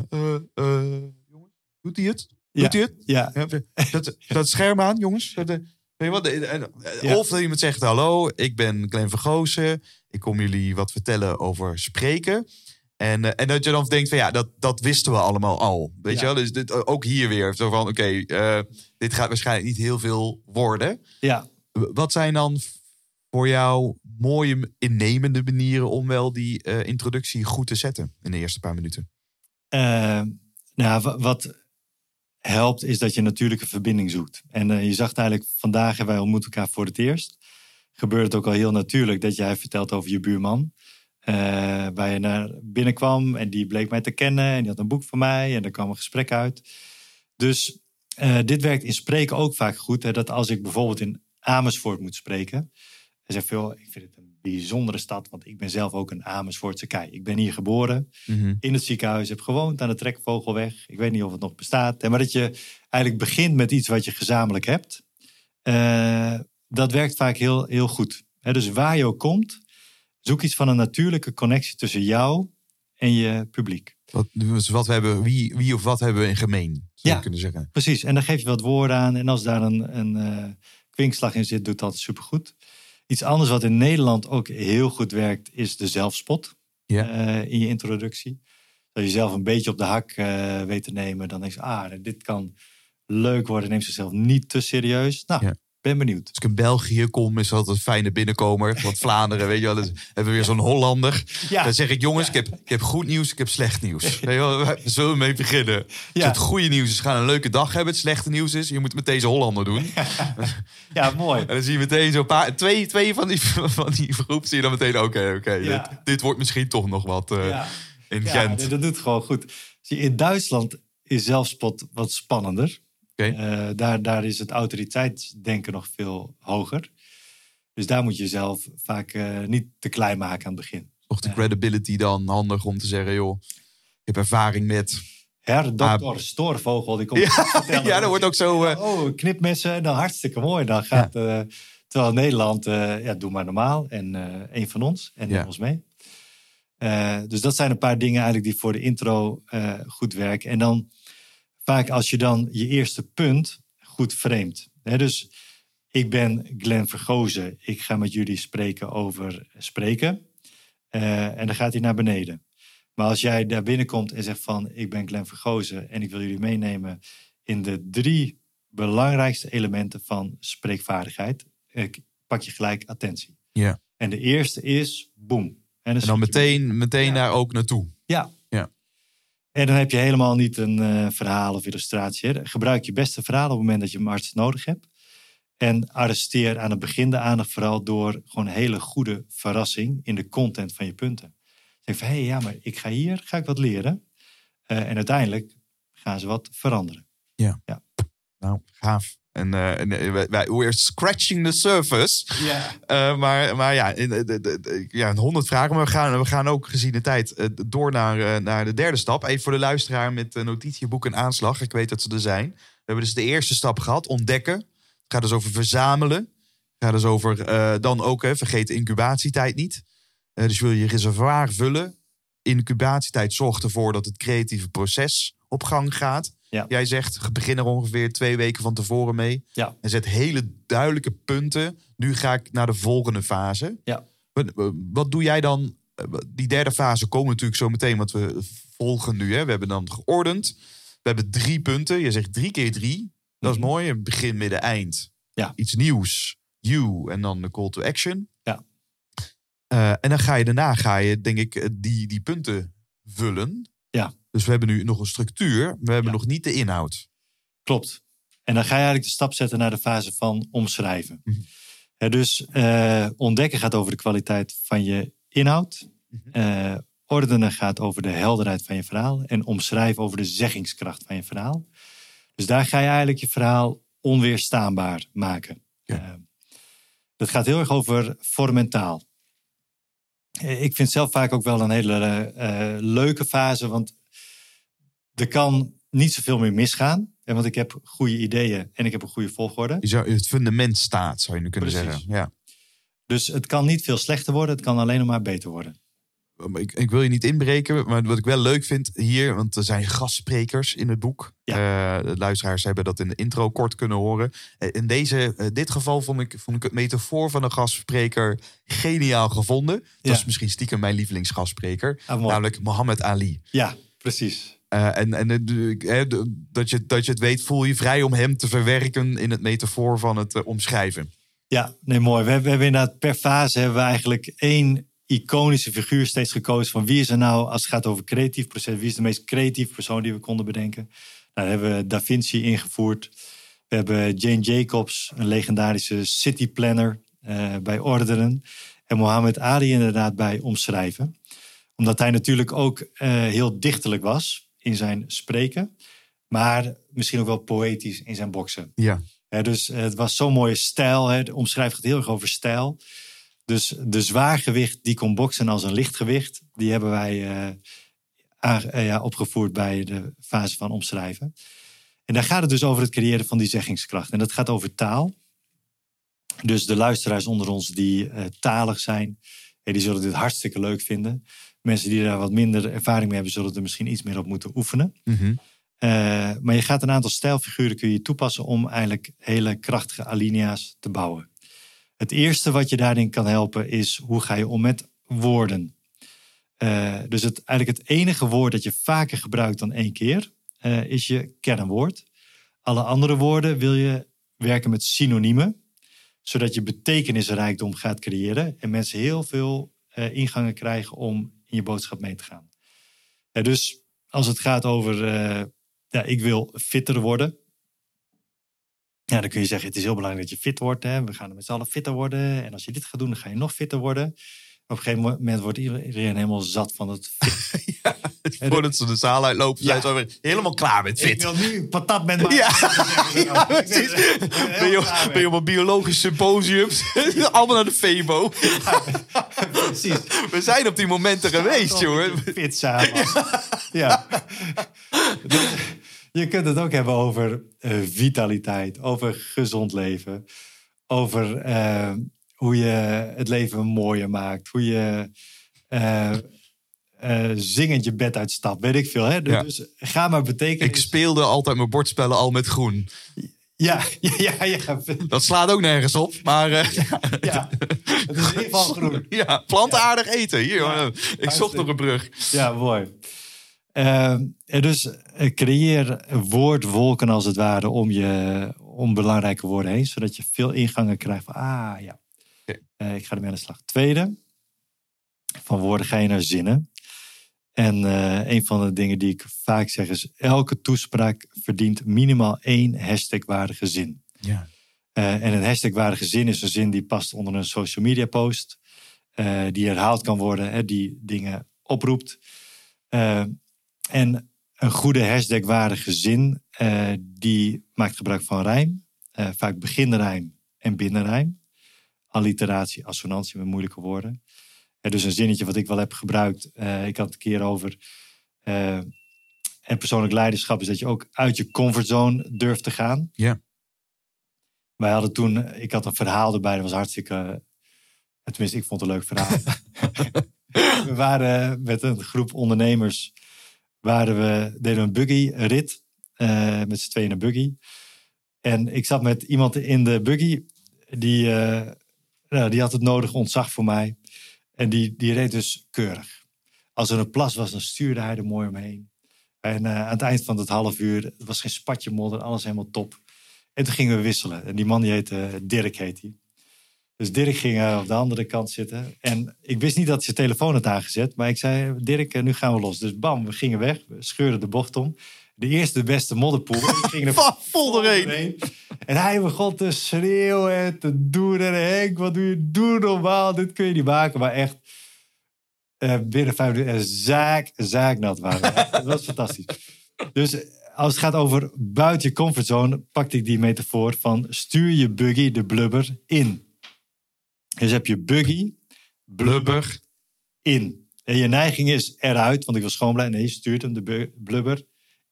jongens, doet hij het? Doet hij het? Ja, Ja, dat, dat scherm aan, jongens. Eh, weet je wat? Eh, eh, Ja. Of dat iemand zegt: Hallo, ik ben Glenn Vergozen. Ik kom jullie wat vertellen over spreken. En, en dat je dan denkt: van ja, dat, dat wisten we allemaal al. Weet Ja. je wel? Dus dit, ook hier weer zo van: Oké, dit gaat waarschijnlijk niet heel veel worden. ja. Wat zijn dan voor jou mooie innemende manieren om wel die introductie goed te zetten in de eerste paar minuten? Nou, wa- wat helpt is dat je natuurlijk een verbinding zoekt. En eh, je zag eigenlijk vandaag, en wij ontmoeten elkaar voor het eerst. Gebeurt het ook al heel natuurlijk dat jij vertelt over je buurman. eh, waar je naar binnen kwam en die bleek mij te kennen. En die had een boek van mij en er kwam een gesprek uit. Dus eh, dit werkt in spreken ook vaak goed. Hè, dat als ik bijvoorbeeld in Amersfoort moet spreken. Dan zeg veel, ik vind het een bijzondere stad. Want ik ben zelf ook een Amersfoortse kei. Ik ben hier geboren in het ziekenhuis heb gewoond aan de Trekvogelweg. Ik weet niet of het nog bestaat. Maar dat je eigenlijk begint met iets wat je gezamenlijk hebt. eh, dat werkt vaak heel, heel goed. Dus waar je ook komt, zoek iets van een natuurlijke connectie tussen jou en je publiek. Wat, dus wat we hebben, wie, wie of wat hebben we in gemeen? Zou je Ja. kunnen zeggen. Precies, en dan geef je wat woorden aan. En als daar een, een eh, kwinkslag in zit, doet dat supergoed. Iets anders wat in Nederland ook heel goed werkt, is de zelfspot Ja. eh, in je introductie. Als je zelf een beetje op de hak eh, weet te nemen, dan denk je, ah, dit kan leuk worden. Neem zichzelf niet te serieus. Nou, Ja. Ben benieuwd. Als ik in België kom, is dat een fijne binnenkomer. Want Vlaanderen, weet je wel, dan hebben we weer zo'n Hollander. Ja. Dan zeg ik, jongens, ik heb, ik heb goed nieuws, ik heb slecht nieuws. Wel, Waar zullen we mee beginnen? Dus het goede nieuws is, we gaan een leuke dag hebben. Het slechte nieuws is, je moet met deze Hollander doen. Ja, mooi. En dan zie je meteen zo'n paar, twee, twee van die, van die groep zie je dan meteen, oké, oké, dit, dit wordt misschien toch nog wat eh, in Ja, Gent. dat doet gewoon goed. Zie In Duitsland is zelfspot wat spannender. Eh, daar, daar is het autoriteitsdenken nog veel hoger. Dus daar moet je jezelf vaak eh, niet te klein maken aan het begin. Toch de credibility dan handig om te zeggen, joh, ik heb ervaring met... Her, dokter Stoorvogel, die komt Ja, vertellen. ja, dat wordt ook zo... eh, Oh, knipmessen, en dan hartstikke mooi. Dan gaat, terwijl Nederland, ja, doe maar normaal. En een van ons, en Ja. ons mee. Dus dat zijn een paar dingen eigenlijk die voor de intro goed werken. En dan vaak als je dan je eerste punt goed framet. Hè, dus ik ben Glenn Vergozen. Ik ga met jullie spreken over spreken. Eh, en dan gaat hij naar beneden. Maar als jij daar binnenkomt en zegt van... ik ben Glenn Vergozen en ik wil jullie meenemen... in de drie belangrijkste elementen van spreekvaardigheid... eh, pak je gelijk attentie. Ja. En de eerste is boem. En dan meteen, meteen Ja. daar ook naartoe. ja. Ja. En dan heb je helemaal niet een eh, verhaal of illustratie. Hè. Gebruik je beste verhaal op het moment dat je hem hardst nodig hebt. En arresteer aan het begin de aandacht vooral door gewoon hele goede verrassing in de content van je punten. Zeg van, hé, hey, ja, maar ik ga hier, ga ik wat leren. Eh, en uiteindelijk gaan ze wat veranderen. Nou, gaaf. En, eh, en eh, wij, we're scratching the surface. Eh, maar, maar ja, in- de- de- de- ja, een honderd vragen. Maar we gaan, we gaan ook gezien de tijd door naar, naar de derde stap. Even voor de luisteraar met uh, notitieboek en aanslag. Ik weet dat ze er zijn. We hebben dus de eerste stap gehad, ontdekken. Het gaat dus over verzamelen. Het gaat dus over dan ook, hè, vergeet de incubatietijd niet. Dus wil je je reservoir vullen. Incubatietijd zorgt ervoor dat het creatieve proces op gang gaat. Ja. Jij zegt, begin er ongeveer twee weken van tevoren mee. Ja. En zet hele duidelijke punten. Nu ga ik naar de volgende fase. Ja. Wat, wat doe jij dan? Eh, Die derde fase komen natuurlijk zo meteen, want we volgen nu. Hè? We hebben dan geordend. We hebben drie punten. Je zegt drie keer drie. Dat is Mhm. mooi. Begin, midden, eind. Ja. Iets nieuws. You. En dan de call to action. Ja. Eh, en dan ga je daarna, ga je, denk ik, eh, die, die punten vullen. Ja. Dus we hebben nu nog een structuur. We hebben Ja. nog niet de inhoud. Klopt. En dan ga je eigenlijk de stap zetten naar de fase van omschrijven. Mhm. Dus eh, ontdekken gaat over de kwaliteit van je inhoud. Eh, ordenen gaat over de helderheid van je verhaal. En omschrijven over de zeggingskracht van je verhaal. Dus daar ga je eigenlijk je verhaal onweerstaanbaar maken. Ja. Eh, dat gaat heel erg over vormentaal. Eh, Ik vind zelf vaak ook wel een hele leuke fase, want er kan niet zoveel meer misgaan. En want ik heb goede ideeën en ik heb een goede volgorde. Je zou, het fundament staat, zou je nu kunnen Precies. zeggen. Ja. Dus het kan niet veel slechter worden, het kan alleen nog maar beter worden. Maar Ik, ik wil je niet inbreken, maar wat ik wel leuk vind hier, want er zijn gastsprekers in het boek. Eh, de luisteraars hebben dat in de intro kort kunnen horen. Eh, In deze, eh, dit geval vond ik, vond ik het metafoor van een gastspreker geniaal gevonden. Dat Ja. is misschien stiekem mijn lievelingsgastspreker, Ah, namelijk Mohammed Ali. Ja, precies. Eh, en eh, dat, je, dat je het weet, voel je vrij om hem te verwerken in het metafoor van het eh, omschrijven. Ja, nee, mooi. We, hebben- we inderdaad per fase hebben we eigenlijk één iconische figuur steeds gekozen. Van wie is er nou, als het gaat over creatief proces, wie is de meest creatieve persoon die we konden bedenken? Nou, dan hebben we Da Vinci ingevoerd. We hebben Jane Jacobs, een legendarische city planner bij ordenen. En Mohammed Ali inderdaad bij omschrijven. Omdat hij natuurlijk ook heel dichterlijk was in zijn spreken. Maar misschien ook wel poëtisch in zijn boksen. Ja. Dus eh, het was zo'n mooie stijl. Hè. Omschrijft het heel erg over stijl. Dus de zwaargewicht die kon boksen als een lichtgewicht, die hebben wij eh, eh, ja, opgevoerd bij de fase van omschrijven. En daar gaat het dus over het creëren van die zeggingskracht. En dat gaat over taal. Dus de luisteraars onder ons die talig zijn, die zullen dit hartstikke leuk vinden. Mensen die daar wat minder ervaring mee hebben, zullen er misschien iets meer op moeten oefenen. Mhm. Eh, maar je gaat een aantal stijlfiguren kun je toepassen om eigenlijk hele krachtige alinea's te bouwen. Het eerste wat je daarin kan helpen is hoe ga je om met woorden. Eh, dus het, eigenlijk het enige woord dat je vaker gebruikt dan één keer eh, is je kernwoord. Alle andere woorden wil je werken met synoniemen, zodat je betekenisrijkdom gaat creëren en mensen heel veel ingangen krijgen om in je boodschap mee te gaan. Dus als het gaat over eh, ja, ik wil fitter worden. Ja, dan kun je zeggen, het is heel belangrijk dat je fit wordt. Hè? We gaan met z'n allen fitter worden. En als je dit gaat doen, dan ga je nog fitter worden. Op een gegeven moment wordt iedereen helemaal zat van het fit. Voordat ze de zaal uitlopen, zijn Ja. ze alweer helemaal klaar met Ik fit. wil nu patat met maken. Ja. Ja, precies. Ben je, ben je op een biologisch symposium? Allemaal naar de Febo. Precies. We zijn op die momenten geweest, jongen. Fit samen. Ja. Dus je kunt het ook hebben over eh, vitaliteit, over gezond leven, over eh, hoe je het leven mooier maakt, hoe je eh, eh, zingend je bed uitstapt, weet ik veel. Hè? Ja. Dus ga maar betekenen. Ik speelde altijd mijn bordspellen al met groen. Ja, ja, ja, ja. Dat slaat ook nergens op, maar eh, ja. Het is in ieder geval groen. ja, plantaardig eten. Hier, ik zocht nog een brug. Ja, mooi. Dus creëer woordwolken als het ware om, je, om belangrijke woorden heen, zodat je veel ingangen krijgt van, ah ja, Eh, ik ga ermee aan de slag. Tweede, van woorden ga je naar zinnen. En eh, een van de dingen die ik vaak zeg is: elke toespraak verdient minimaal één hashtagwaardige zin. Ja. Eh, en een hashtagwaardige zin is een zin die past onder een social media post, die herhaald kan worden, hè, die dingen oproept. En een goede hashtagwaardige zin, die maakt gebruik van rijm, vaak beginrijm en binnenrijm. Alliteratie, assonantie met moeilijke woorden. Eh, dus een zinnetje wat ik wel heb gebruikt, eh, ik had het een keer over. eh, en persoonlijk leiderschap is dat je ook uit je comfortzone durft te gaan. Ja. Wij hadden toen, ik had een verhaal erbij, dat was hartstikke. Tenminste, ik vond het een leuk verhaal. we waren met een groep ondernemers, waren we, deden we een buggy rit. eh, met z'n tweeën een buggy. En ik zat met iemand in de buggy, die, die had het nodige ontzag voor mij. En die, die reed dus keurig. Als er een plas was, dan stuurde hij er mooi omheen. En eh, aan het eind van het half uur, was geen spatje modder, alles helemaal top. En toen gingen we wisselen. En die man die heette Dirk, heet hij. Dus Dirk ging eh, op de andere kant zitten. En ik wist niet dat zijn telefoon had aangezet. Maar ik zei, Dirk, eh, nu gaan we los. Dus bam, we gingen weg. We scheurden de bocht om. De eerste beste modderpoel. Die ging er Vol doorheen. doorheen. En hij begon te schreeuwen en te doen. En Henk, wat doe je? Doe normaal. Dit kun je niet maken. Maar echt, eh, binnen vijf minuten, eh, zaak, zaaknat waren. Dat was fantastisch. Dus eh, als het gaat over buiten je comfortzone, pakte ik die metafoor van stuur je buggy de blubber in. Dus heb je buggy, blubber in. En je neiging is eruit, want ik wil schoon blijven. Nee, je stuurt hem de blubber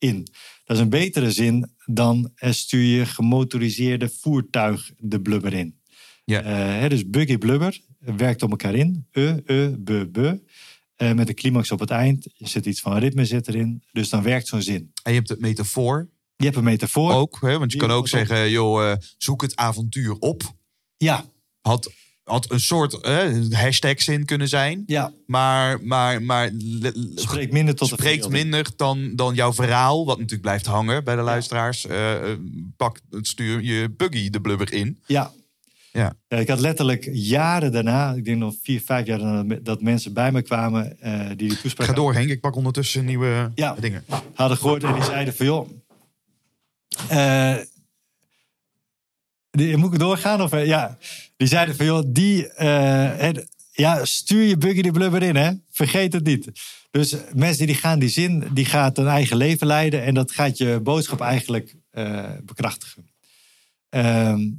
in. Dat is een betere zin dan stuur je gemotoriseerde voertuig de blubber in. Ja. Hè, dus buggy blubber werkt op elkaar in. E, e, be, be. Eh, met een climax op het eind. Er zit iets van ritme zit erin. Dus dan werkt zo'n zin. En je hebt het metafoor Je hebt een metafoor. ook. Hè? Want je Die kan ook- zeggen, joh, eh, zoek het avontuur op. Ja, Had, had een soort eh, hashtag zin kunnen zijn. ja. Maar, maar, maar Spreekt minder tot spreekt minder dan, dan jouw verhaal. Wat natuurlijk blijft hangen bij de luisteraars. Eh, eh, pak, stuur je buggy de blubber in. Ja. Ja. ik had letterlijk jaren daarna, ik denk nog vier, vijf jaar daarna, dat mensen bij me kwamen eh, die die toespraak Ga door Henk, ik pak ondertussen nieuwe Ja. dingen. hadden gehoord en die zeiden van joh, eh, die, moet ik doorgaan? Of, eh, ja, die zeiden van joh, die, eh, ja, stuur je buggy de blubber in hè, vergeet het niet. Dus mensen die gaan die zin, die gaat een eigen leven leiden en dat gaat je boodschap eigenlijk eh, bekrachtigen. Ehm,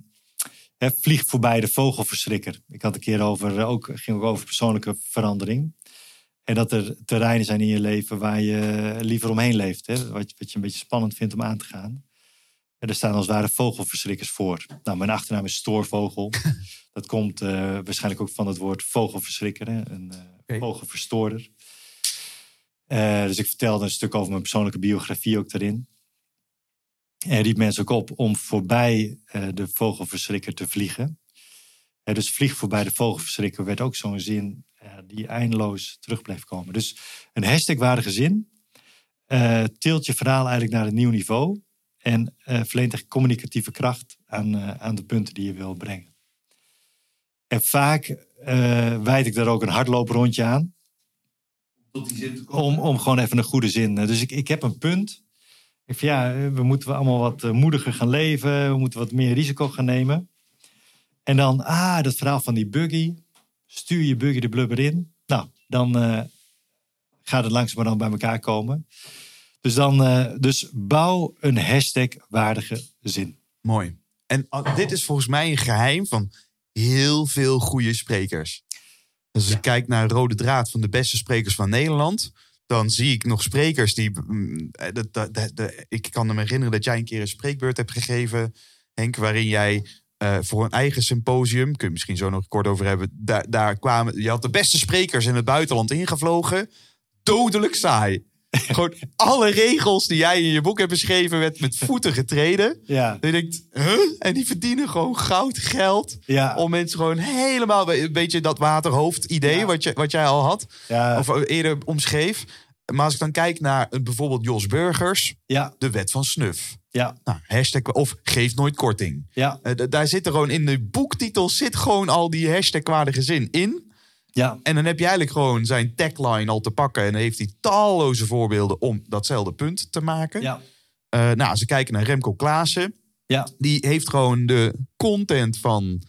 hè, vlieg voorbij de vogelverschrikker. Ik had een keer over, eh, ook, ging ook over persoonlijke verandering. En dat er terreinen zijn in je leven waar je liever omheen leeft. Hè? Wat, wat je een beetje spannend vindt om aan te gaan. En er staan als het ware vogelverschrikkers voor. Nou, mijn achternaam is Stoorvogel. dat komt eh, waarschijnlijk ook van het woord vogelverschrikker. Hè? Een Oké. vogelverstoorder. Eh, dus ik vertelde een stuk over mijn persoonlijke biografie ook daarin. En riep mensen ook op om voorbij de vogelverschrikker te vliegen. Dus vlieg voorbij de vogelverschrikker werd ook zo'n zin die eindeloos terug bleef komen. Dus een hashtagwaardige zin tilt je verhaal eigenlijk naar een nieuw niveau en eh, verleent echt communicatieve kracht aan, eh, aan de punten die je wil brengen. En vaak eh wijd ik daar ook een hardlooprondje aan. Om, om gewoon even een goede zin. Dus ik, ik heb een punt. Ik van, ja, we moeten allemaal wat moediger gaan leven. We moeten wat meer risico gaan nemen. En dan, ah, dat verhaal van die buggy. Stuur je buggy de blubber in. Nou, dan gaat het langzamerhand bij elkaar komen. Dus, dan, eh, dus bouw een hashtag-waardige zin. Mooi. En ah, dit is volgens mij een geheim van heel veel goede sprekers. Als ik kijk naar Rode Draad van de beste sprekers van Nederland... dan zie ik nog sprekers die... mm, eh, ik kan me herinneren dat jij een keer een spreekbeurt hebt gegeven... Henk, waarin jij eh, voor een eigen symposium... kun je misschien zo nog kort over hebben... daar, daar kwamen... je had de beste sprekers in het buitenland ingevlogen. Dodelijk saai. Gewoon alle regels die jij in je boek hebt beschreven... werd met voeten getreden... Ja, je denkt, huh? En die verdienen gewoon goud geld. ja, Om mensen gewoon helemaal een beetje dat waterhoofd idee Ja. wat, je, wat jij al had. ja, Of eerder omschreef. Maar als ik dan kijk naar eh, bijvoorbeeld Jos Burgers. ja, De wet van snuf. ja, Nou, hashtag, of geef nooit korting. ja, Eh, daar zit er gewoon in de boektitel zit gewoon al die hashtagwaardige zin in. Ja, En dan heb je eigenlijk gewoon zijn tagline al te pakken. En dan heeft hij talloze voorbeelden om datzelfde punt te maken. ja, Eh, nou, als we kijken naar Remco Klaassen. ja, Die heeft gewoon de content van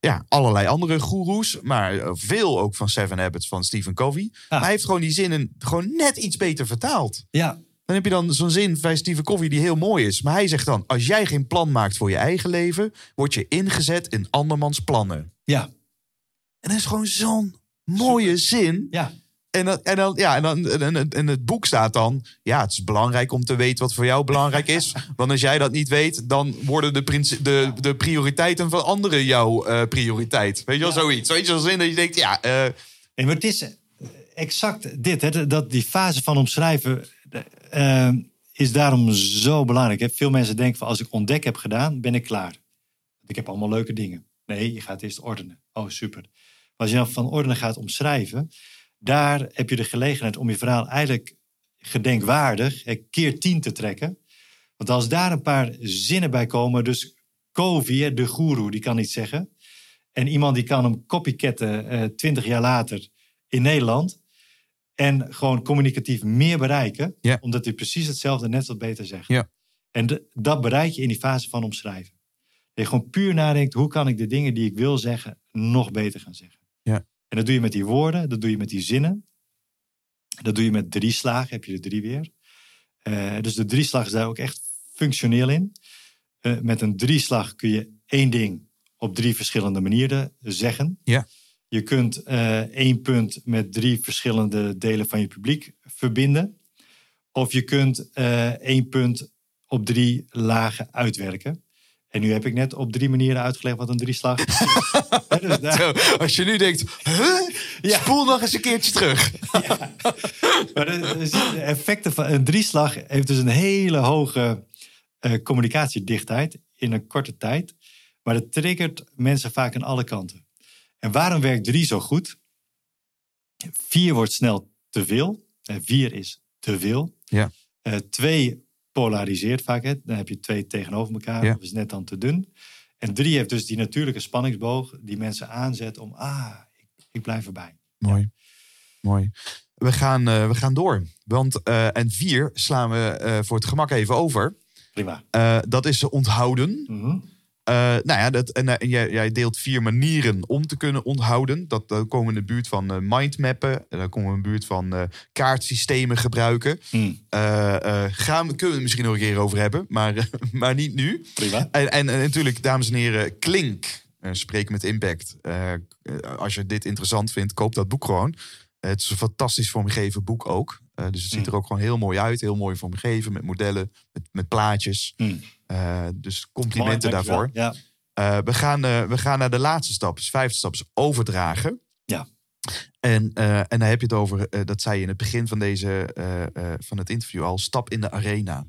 ja, allerlei andere goeroes. Maar eh, veel ook van Seven Habits van Stephen Covey. Maar hij heeft gewoon die zinnen gewoon net iets beter vertaald. ja, Dan heb je dan zo'n zin bij Stephen Covey die heel mooi is. Maar hij zegt dan, als jij geen plan maakt voor je eigen leven... word je ingezet in andermans plannen. ja, En dat is gewoon zo'n mooie zin. ja. En, dan, en, dan, ja, en, dan, en, en- en het boek staat dan... Ja, het is belangrijk om te weten wat voor jou belangrijk is. Want als jij dat niet weet... dan worden de, de, de prioriteiten van anderen jouw eh, prioriteit. Weet je wel, zoiets. Je wel, zin dat je denkt... Ja, eh, Nee, maar het is eh, exact dit. Hè, dat die fase van omschrijven is daarom zo belangrijk. Hè. Veel mensen denken van als ik ontdek heb gedaan, ben ik klaar. Ik heb allemaal leuke dingen. Nee, je gaat eerst ordenen. Oh, super. Als je dan van ordenen gaat omschrijven, daar heb je de gelegenheid om je verhaal eigenlijk gedenkwaardig keer tien te trekken. Want als daar een paar zinnen bij komen, dus hè, de goeroe, die kan iets zeggen. En iemand die kan hem copycatten eh, twintig jaar later in Nederland. En gewoon communicatief meer bereiken. Omdat hij precies hetzelfde net wat beter zegt. Ja. En dat bereik je in die fase van omschrijven. Dat je gewoon puur nadenkt, hoe kan ik de dingen die ik wil zeggen nog beter gaan zeggen. En dat doe je met die woorden, dat doe je met die zinnen. Dat doe je met drie slagen, heb je er drie weer. Eh, dus de drieslag is daar ook echt functioneel in. Eh, met een drieslag kun je één ding op drie verschillende manieren zeggen. Ja. Je kunt eh, één punt met drie verschillende delen van je publiek verbinden. Of je kunt één punt op drie lagen uitwerken. En nu heb ik net op drie manieren uitgelegd wat een drieslag is. Dus daar- zo, als je nu denkt... Huh? Ja. Spoel nog eens een keertje terug. Maar de, de- de effecten van een drieslag heeft dus een hele hoge eh, communicatiedichtheid in een korte tijd. Maar dat triggert mensen vaak aan alle kanten. En waarom werkt drie zo goed? Vier wordt snel te veel. Eh, vier is te veel. Ja. Eh, twee polariseert vaak. Hè? Dan heb je twee tegenover elkaar. Ja. Of is net dan te dun. En drie heeft dus die natuurlijke spanningsboog die mensen aanzet om, ah, ik, ik blijf erbij. Mooi. Mooi. We gaan, eh, we gaan door. Want, eh, en vier slaan we eh, voor het gemak even over. Prima. Dat is onthouden. Mhm. Eh, nou ja, dat, en, eh, en jij, jij deelt vier manieren om te kunnen onthouden. Dat komen we in de buurt van mindmappen. En dan komen we in de buurt van eh, kaartsystemen gebruiken. Mm, Eh, eh, gaan, we- kunnen we het misschien nog een keer over hebben, maar, maar niet nu. prima. En, en, en natuurlijk, dames en heren, Klink. Spreken met Impact. Als je dit interessant vindt, koop dat boek gewoon. Het is een fantastisch vormgegeven boek ook. Eh, dus het ziet er ook gewoon heel mooi uit. Heel mooi vormgegeven met modellen, met, met plaatjes. Mm. Eh, dus complimenten Mooi, daarvoor. Ja. Eh, we, gaan, we gaan naar de laatste stap. Dus vijfde stap is overdragen. Ja. En, en dan heb je het over, dat zei je in het begin van, deze, van het interview al, stap in de arena.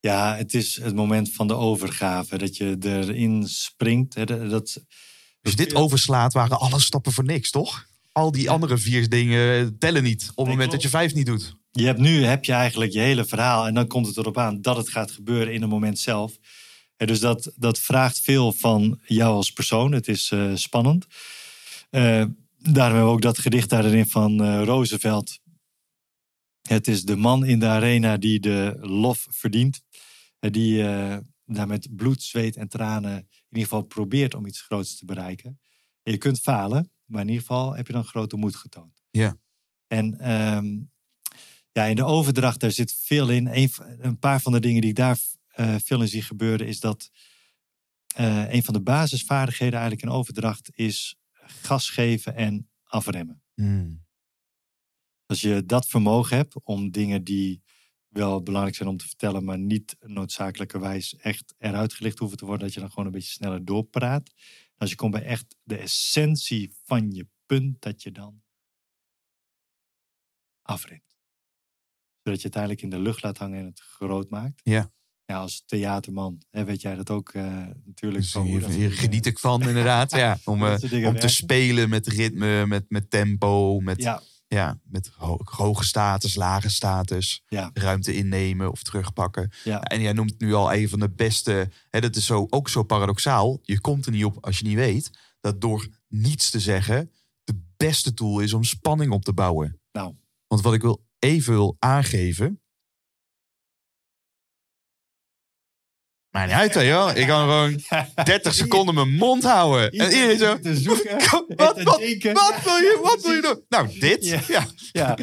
ja, het is het moment van de overgave. Dat je erin springt. Hè, dat- Dus dit overslaat waren alle stappen voor niks, toch? Al die andere vier dingen tellen niet op het moment klopt. dat je vijf niet doet. je hebt nu heb je eigenlijk je hele verhaal. En dan komt het erop aan dat het gaat gebeuren in het moment zelf. Hè, dus dat, dat vraagt veel van jou als persoon. Het is eh, spannend. Eh, daarom hebben we ook dat gedicht daarin van eh, Roosevelt. Het is de man in de arena die de lof verdient. Die eh, daar met bloed, zweet en tranen in ieder geval probeert om iets groots te bereiken. En je kunt falen, maar in ieder geval heb je dan grote moed getoond. Ja. En ehm, ja, in de overdracht, daar zit veel in. Een, een paar van de dingen die ik daar eh, veel in zie gebeuren, is dat eh, een van de basisvaardigheden eigenlijk in overdracht is gas geven en afremmen. Hmm. Als je dat vermogen hebt om dingen die wel belangrijk zijn om te vertellen, maar niet noodzakelijkerwijs echt eruit gelicht hoeven te worden, dat je dan gewoon een beetje sneller doorpraat. Als je komt bij echt de essentie van je punt, dat je dan afremt. Zodat je het eigenlijk in de lucht laat hangen en het groot maakt. Ja. Ja, als theaterman hè, weet jij dat ook eh, natuurlijk. Dus van hier, geniet ik van, inderdaad. ja, om eh, om te spelen met ritme, met, met tempo, met, ja. Ja, met ho- hoge status, lage status. Ja. Ruimte innemen of terugpakken. ja, En jij noemt nu al een van de beste. Hè, dat is zo, ook zo paradoxaal. Je komt er niet op als je niet weet dat door niets te zeggen, beste tool is om spanning op te bouwen. Nou. Want wat ik wil even wil aangeven. Maar niet uit, hè, joh. Ik kan gewoon 30 seconden mijn mond houden. En iedereen zo. Te zoeken, Wat, wil je, wat wil je doen? Nou, dit. Ja. Ja. Ja,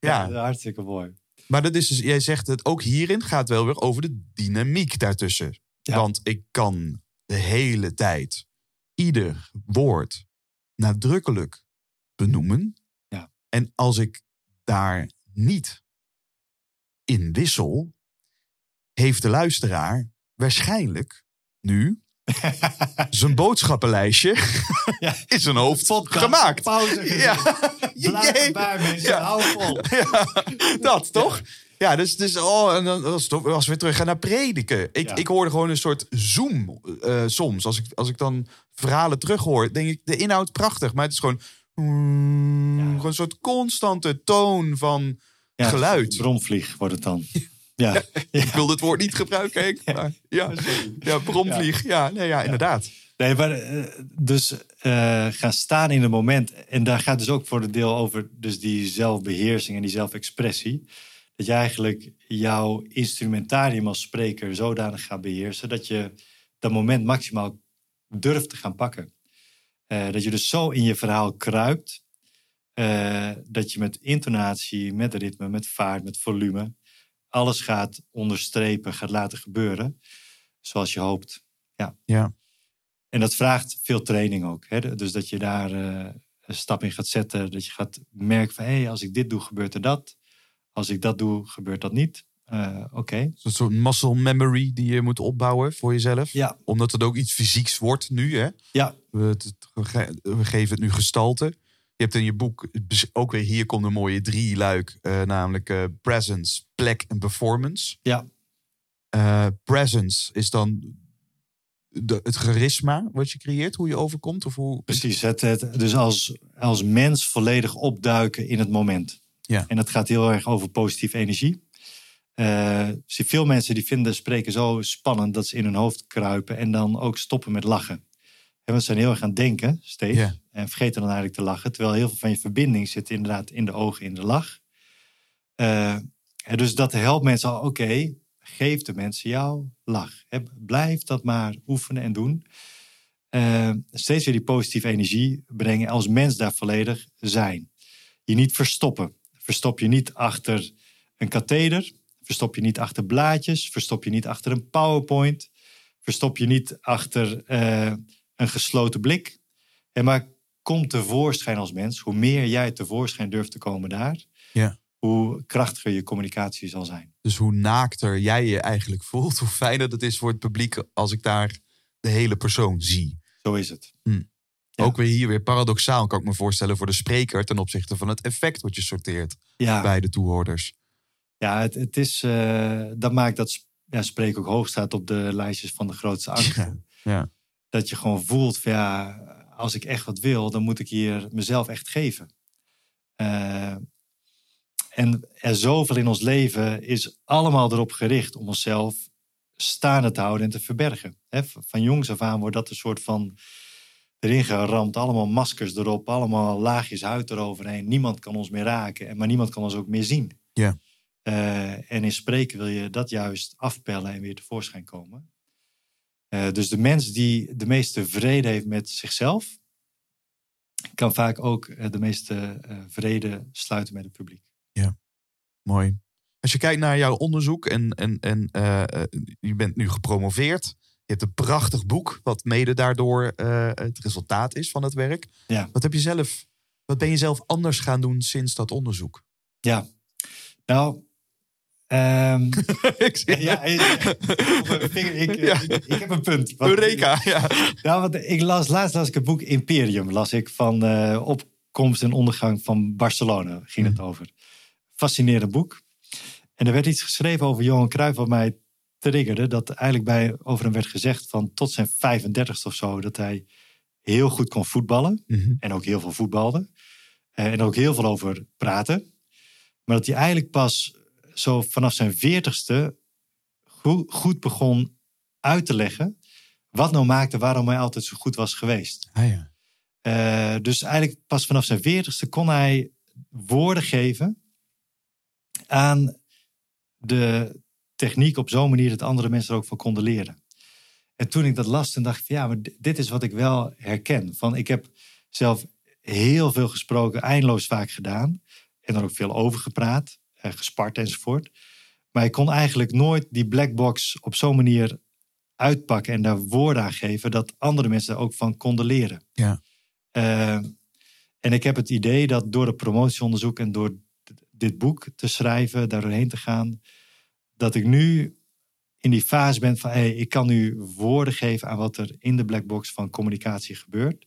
Ja. ja. hartstikke mooi. Maar dat is dus, jij zegt het, ook hierin gaat wel weer over de dynamiek daartussen. Ja. Want ik kan de hele tijd ieder woord nadrukkelijk benoemen. Ja. En als ik daar niet in wissel, heeft de luisteraar waarschijnlijk nu zijn boodschappenlijstje Ja. in zijn hoofd gemaakt. Pauze. Ja, Blijf erbij, mensen. Ja. Hou vol. Ja, dat toch? Ja, dus, dus oh, en dan als, als we weer terug gaan naar prediken. Ik, ik hoorde gewoon een soort zoom eh, soms. Als ik, als ik dan verhalen terughoor, denk ik, de inhoud prachtig. Maar het is gewoon, mm, gewoon een soort constante toon van geluid. Bromvlieg wordt het dan. Ja, Ik wil het woord niet gebruiken, Henk, maar ja, ja bromvlieg. Ja, nee, ja, inderdaad. Nee, maar eh, dus eh, gaan staan in het moment. En daar gaat dus ook voor een deel over dus die zelfbeheersing en die zelfexpressie. Dat je eigenlijk jouw instrumentarium als spreker zodanig gaat beheersen... dat je dat moment maximaal durft te gaan pakken. Eh, dat je dus zo in je verhaal kruipt... dat je met intonatie, met ritme, met vaart, met volume... alles gaat onderstrepen, gaat laten gebeuren zoals je hoopt. Ja. En dat vraagt veel training ook. Hè? Dus dat je daar eh, een stap in gaat zetten. Dat je gaat merken van, hé, hey, als ik dit doe, gebeurt er dat. Als ik dat doe, gebeurt dat niet. Eh, Oké. Een soort muscle memory die je moet opbouwen voor jezelf. Ja, Omdat het ook iets fysieks wordt nu, hè? ja, We, het- we ge- we geven het nu gestalte. Je hebt in je boek ook weer hier komt een mooie drie luik, eh, namelijk eh, presence, plek en performance. ja, Eh, presence is dan de, het charisma wat je creëert, hoe je overkomt of hoe. precies. Het, het, dus als, als mens volledig opduiken in het moment. Ja. En dat gaat heel erg over positieve energie. Zie veel mensen die vinden spreken zo spannend dat ze in hun hoofd kruipen en dan ook stoppen met lachen. En we zijn heel erg aan het denken steeds. En vergeten dan eigenlijk te lachen. Terwijl heel veel van je verbinding zit inderdaad in de ogen, in de lach. En dus dat helpt mensen al. Oké, geef de mensen jouw lach. Blijf dat maar oefenen en doen. Eh, steeds weer die positieve energie brengen. Als mens daar volledig zijn. Je niet verstoppen. Verstop je niet achter een katheder. Verstop je niet achter blaadjes. Verstop je niet achter een PowerPoint. Verstop je niet achter eh, een gesloten blik. Hè, maar kom tevoorschijn als mens. Hoe meer jij tevoorschijn durft te komen daar, Ja. hoe krachtiger je communicatie zal zijn. Dus hoe naakter jij je eigenlijk voelt, hoe fijner het is voor het publiek als ik daar de hele persoon zie. Zo is het. Ja. Ook weer hier weer paradoxaal kan ik me voorstellen voor de spreker ten opzichte van het effect wat je sorteert Ja, bij de toehoorders. ja het, het is, eh, dat maakt dat ja, spreken ook hoog staat op de lijstjes van de grootste angsten. Ja. Dat je gewoon voelt van ja, als ik echt wat wil, dan moet ik hier mezelf echt geven. Eh, en er zoveel in ons leven is allemaal erop gericht om onszelf staande te houden en te verbergen. Van jongs af aan wordt dat een soort van erin geramd. Allemaal maskers erop, allemaal laagjes huid eroverheen. Niemand kan ons meer raken, en maar niemand kan ons ook meer zien. Ja. Eh, en in spreken wil je dat juist afpellen en weer tevoorschijn komen. Eh, dus de mens die de meeste vrede heeft met zichzelf, kan vaak ook eh, de meeste eh, vrede sluiten met het publiek. Mooi. Als je kijkt naar jouw onderzoek en, en, en je bent nu gepromoveerd. Je hebt een prachtig boek, wat mede daardoor het resultaat is van het werk. Ja. Wat, heb je zelf, wat ben je zelf anders gaan doen sinds dat onderzoek? Ja, nou. Ehm, ik zie ja, ik, vinger, ik, Ja. ik, ik heb een punt. Want- Eureka, ja. Nou, want ik las, laatst las ik het boek Imperium, las ik van eh, opkomst en ondergang van Barcelona, ging het over. Fascinerend boek. En er werd iets geschreven over Johan Cruijff wat mij triggerde, dat eigenlijk bij, over hem werd gezegd van tot zijn 35ste of zo, dat hij heel goed kon voetballen Mhm. en ook heel veel voetbalde. Eh, en ook heel veel over praten. Maar dat hij eigenlijk pas zo vanaf zijn 40ste goed, goed begon uit te leggen wat nou maakte waarom hij altijd zo goed was geweest. Ah, ja. Eh, dus eigenlijk pas vanaf zijn veertigste kon hij woorden geven aan de techniek op zo'n manier dat andere mensen er ook van konden leren. En toen ik dat las, toen dacht ik van ja, maar di- dit is wat ik wel herken. Van ik heb zelf heel veel gesproken, eindeloos vaak gedaan. En dan ook veel over gepraat, gespart enzovoort. Maar ik kon eigenlijk nooit die black box op zo'n manier uitpakken en daar woorden aan geven dat andere mensen er ook van konden leren. Ja. Eh, en ik heb het idee dat door het promotieonderzoek en door dit boek te schrijven, daar doorheen te gaan, dat ik nu in die fase ben van hey, ik kan nu woorden geven aan wat er in de black box van communicatie gebeurt,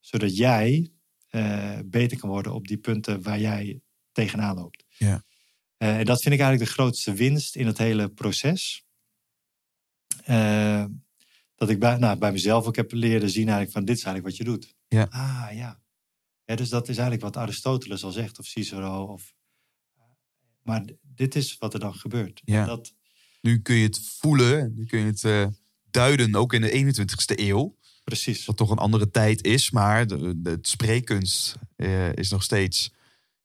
zodat jij eh, beter kan worden op die punten waar jij tegenaan loopt. Ja. Eh, en dat vind ik eigenlijk de grootste winst in het hele proces. Eh, dat ik bij, nou, bij mezelf ook heb leren zien eigenlijk van dit is eigenlijk wat je doet. Ja. Ah ja. ja. Dus dat is eigenlijk wat Aristoteles al zegt of Cicero. Of, maar d- dit is wat er dan gebeurt. Ja. Dat, Nu kun je het voelen, nu kun je het eh, duiden, ook in de 21ste eeuw. precies. Wat toch een andere tijd is, maar de, de het spreekkunst eh, is nog steeds.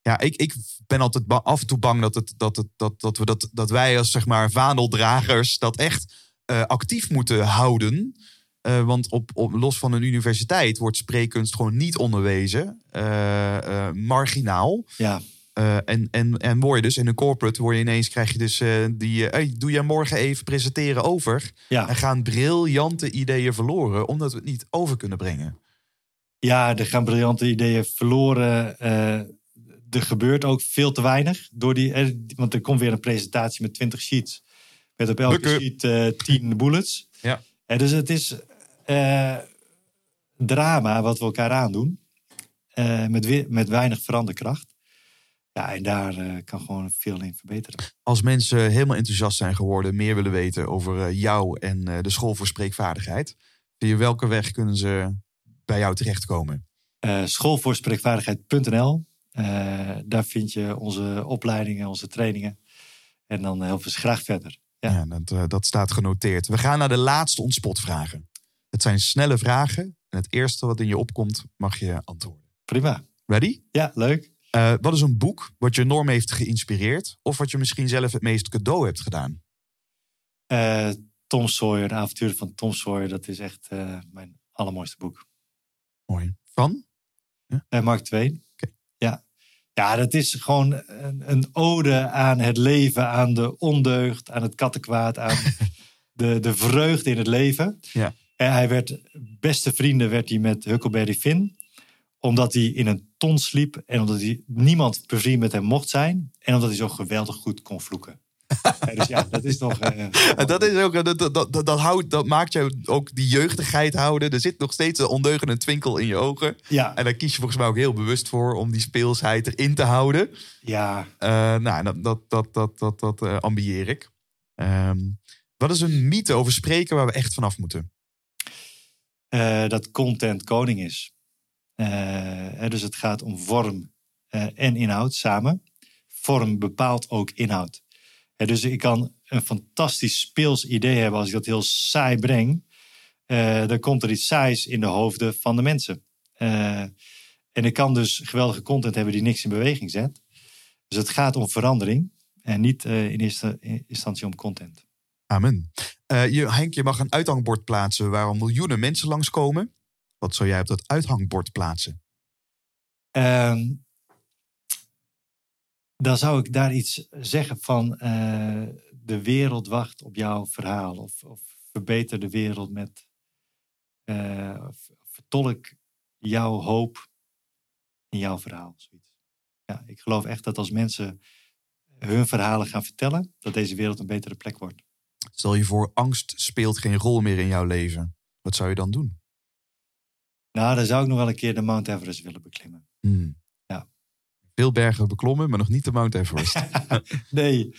Ja, ik, ik ben altijd af en toe bang dat, het, dat, het, dat, dat, we dat, dat wij als zeg maar vaandeldragers dat echt eh, actief moeten houden. Eh, want op, op, los van een universiteit wordt spreekkunst gewoon niet onderwezen. eh, marginaal. Ja, en, en, en word je dus in een corporate, word je ineens, krijg je dus die, hey, doe jij morgen even presenteren over. ja. En gaan briljante ideeën verloren, omdat we het niet over kunnen brengen. ja, er gaan briljante ideeën verloren. Er gebeurt ook veel te weinig. Door die, eh, want er komt weer een presentatie met 20 sheets. Met op elke Bukken. sheet eh 10 bullets. Ja. Eh, dus het is drama wat we elkaar aandoen. eh, met, met weinig veranderkracht. Ja, en daar kan gewoon veel in verbeteren. Als mensen helemaal enthousiast zijn geworden, meer willen weten over jou en de school voor spreekvaardigheid, via welke weg kunnen ze bij jou terechtkomen? Eh schoolvoorspreekvaardigheid.nl. Eh, daar vind je onze opleidingen, onze trainingen. En dan helpen we ze graag verder. Ja. Ja, dat, eh, dat staat genoteerd. We gaan naar de laatste ontspotvragen. Het zijn snelle vragen en het eerste wat in je opkomt mag je antwoorden. Prima. Ready? Ja, leuk. Eh, wat is een boek wat je enorm heeft geïnspireerd of wat je misschien zelf het meest cadeau hebt gedaan? Tom Sawyer, de avonturen van Tom Sawyer. Dat is echt mijn allermooiste boek. Mooi. Van? Eh, Mark Twain. Ja. dat is gewoon een, een ode aan het leven, aan de ondeugd, aan het kattenkwaad, aan de, de vreugde in het leven. Ja. En hij werd, beste vrienden werd hij met Huckleberry Finn. Omdat hij in een ton sliep en omdat hij niemand bevriend met hem mocht zijn. En omdat hij zo geweldig goed kon vloeken. Ja, dus ja, dat is toch... eh, dat, is ook, dat, dat, dat, dat, houdt, dat maakt jou ook die jeugdigheid houden. Er zit nog steeds een ondeugende twinkel in je ogen. ja, En daar kies je volgens mij ook heel bewust voor om die speelsheid erin te houden. ja, Eh, nou, dat, dat, dat, dat, dat, dat eh, ambieer ik. Ehm, wat is een mythe over spreken waar we echt vanaf moeten? eh, dat content koning is. Eh, dus het gaat om vorm eh, en inhoud samen. Vorm bepaalt ook inhoud. Dus ik kan een fantastisch speels idee hebben als ik dat heel saai breng. eh, dan komt er iets saais in de hoofden van de mensen. Eh, en ik kan dus geweldige content hebben die niks in beweging zet. Dus het gaat om verandering en niet eh, in eerste instantie om content. Amen. Je, Henk, je mag een uithangbord plaatsen waar miljoenen mensen langskomen. Wat zou jij op dat uithangbord plaatsen? Ehm, dan zou ik daar iets zeggen van eh, de wereld wacht op jouw verhaal. Of, of verbeter de wereld met, eh, of vertolk jouw hoop in jouw verhaal. Zoiets. Ja, ik geloof echt dat als mensen hun verhalen gaan vertellen, dat deze wereld een betere plek wordt. Stel je voor, angst speelt geen rol meer in jouw leven. Wat zou je dan doen? Nou, dan zou ik nog wel een keer de Mount Everest willen beklimmen. Hmm. Veel bergen beklommen, maar nog niet de Mount Everest. Nee,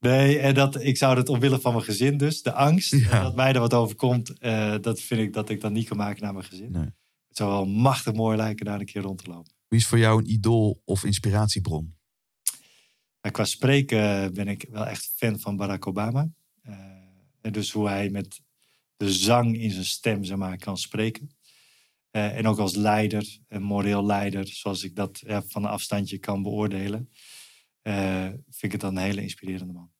nee, en dat, ik zou het omwille van mijn gezin dus, de angst Ja. dat mij er wat overkomt, eh dat vind ik dat ik dan niet kan maken naar mijn gezin. Nee. Het zou wel machtig mooi lijken daar een keer rond te lopen. Wie is voor jou een idool of inspiratiebron? Maar qua spreken ben ik wel echt fan van Barack Obama. Eh, en dus hoe hij met de zang in zijn stem zeg maar, kan spreken. Eh, en ook als leider, een moreel leider, zoals ik dat ja, van een afstandje kan beoordelen. eh, vind ik het dan een hele inspirerende man.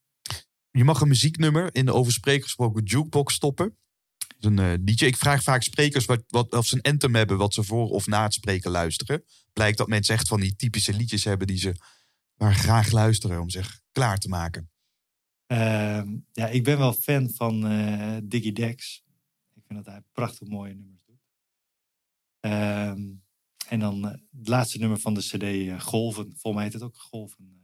Je mag een muzieknummer in de over spreker gesproken jukebox stoppen. Een eh, DJ. Ik vraag vaak sprekers wat, wat, of ze een anthem hebben wat ze voor of na het spreken luisteren. Blijkt dat mensen echt van die typische liedjes hebben die ze maar graag luisteren om zich klaar te maken. Ehm, ja, ik ben wel fan van eh Diggy Dex. Ik vind dat hij prachtig mooie nummers Ehm, en dan eh, het laatste nummer van de CD eh, Golven. Volgens mij heet het ook Golven.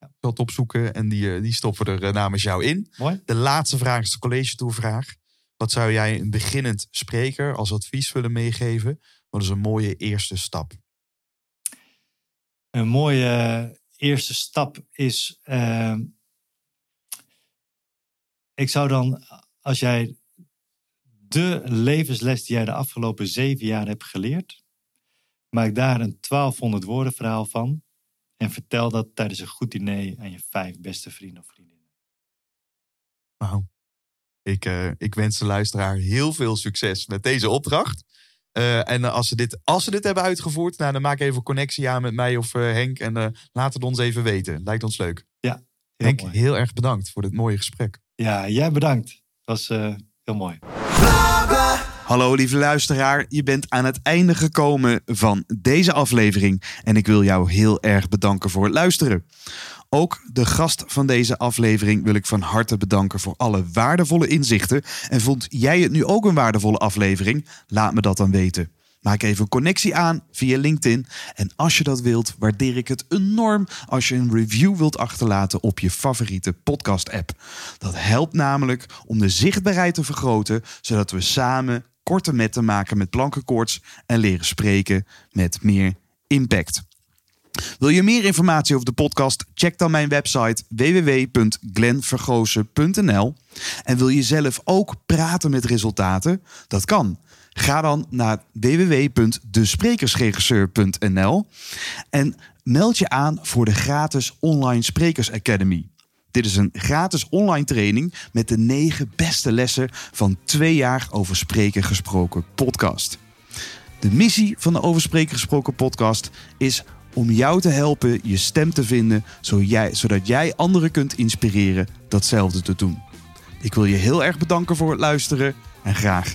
Ik zal het opzoeken en die, eh, die stoppen er eh, namens jou in. Mooi. De laatste vraag is de college toevraag. Wat zou jij een beginnend spreker als advies willen meegeven? Wat is een mooie eerste stap? Een mooie eh, eerste stap is. ehm, ik zou dan, als jij de levensles die jij de afgelopen zeven jaar hebt geleerd, maak daar een 1200 woorden verhaal van. En vertel dat tijdens een goed diner aan je vijf beste vrienden of vriendinnen. Wauw. Ik, eh, ik wens de luisteraar heel veel succes met deze opdracht. Eh, en als, ze dit, als ze dit hebben uitgevoerd, nou, dan maak even connectie aan met mij of eh, Henk. En laat het ons even weten. Lijkt ons leuk. Heel Henk, mooi. heel erg bedankt voor dit mooie gesprek. Ja, jij bedankt. Dat was heel mooi. Hallo lieve luisteraar, je bent aan het einde gekomen van deze aflevering en ik wil jou heel erg bedanken voor het luisteren. Ook de gast van deze aflevering wil ik van harte bedanken voor alle waardevolle inzichten. En vond jij het nu ook een waardevolle aflevering? Laat me dat dan weten. Maak even een connectie aan via LinkedIn. En als je dat wilt, waardeer ik het enorm als je een review wilt achterlaten op je favoriete podcast-app. Dat helpt namelijk om de zichtbaarheid te vergroten, zodat we samen korte metten maken met plankenkoorts en leren spreken met meer impact. Wil je meer informatie over de podcast? Check dan mijn website www.glenvergozen.nl. En wil je zelf ook praten met resultaten? Dat kan. Ga dan naar www.desprekersregisseur.nl en meld je aan voor de gratis Online Sprekers Academy. Dit is een gratis online training met de negen beste lessen van twee jaar over spreken gesproken podcast. De missie van de Over Spreken Gesproken podcast is om jou te helpen je stem te vinden, zodat jij, zodat jij anderen kunt inspireren datzelfde te doen. Ik wil je heel erg bedanken voor het luisteren en graag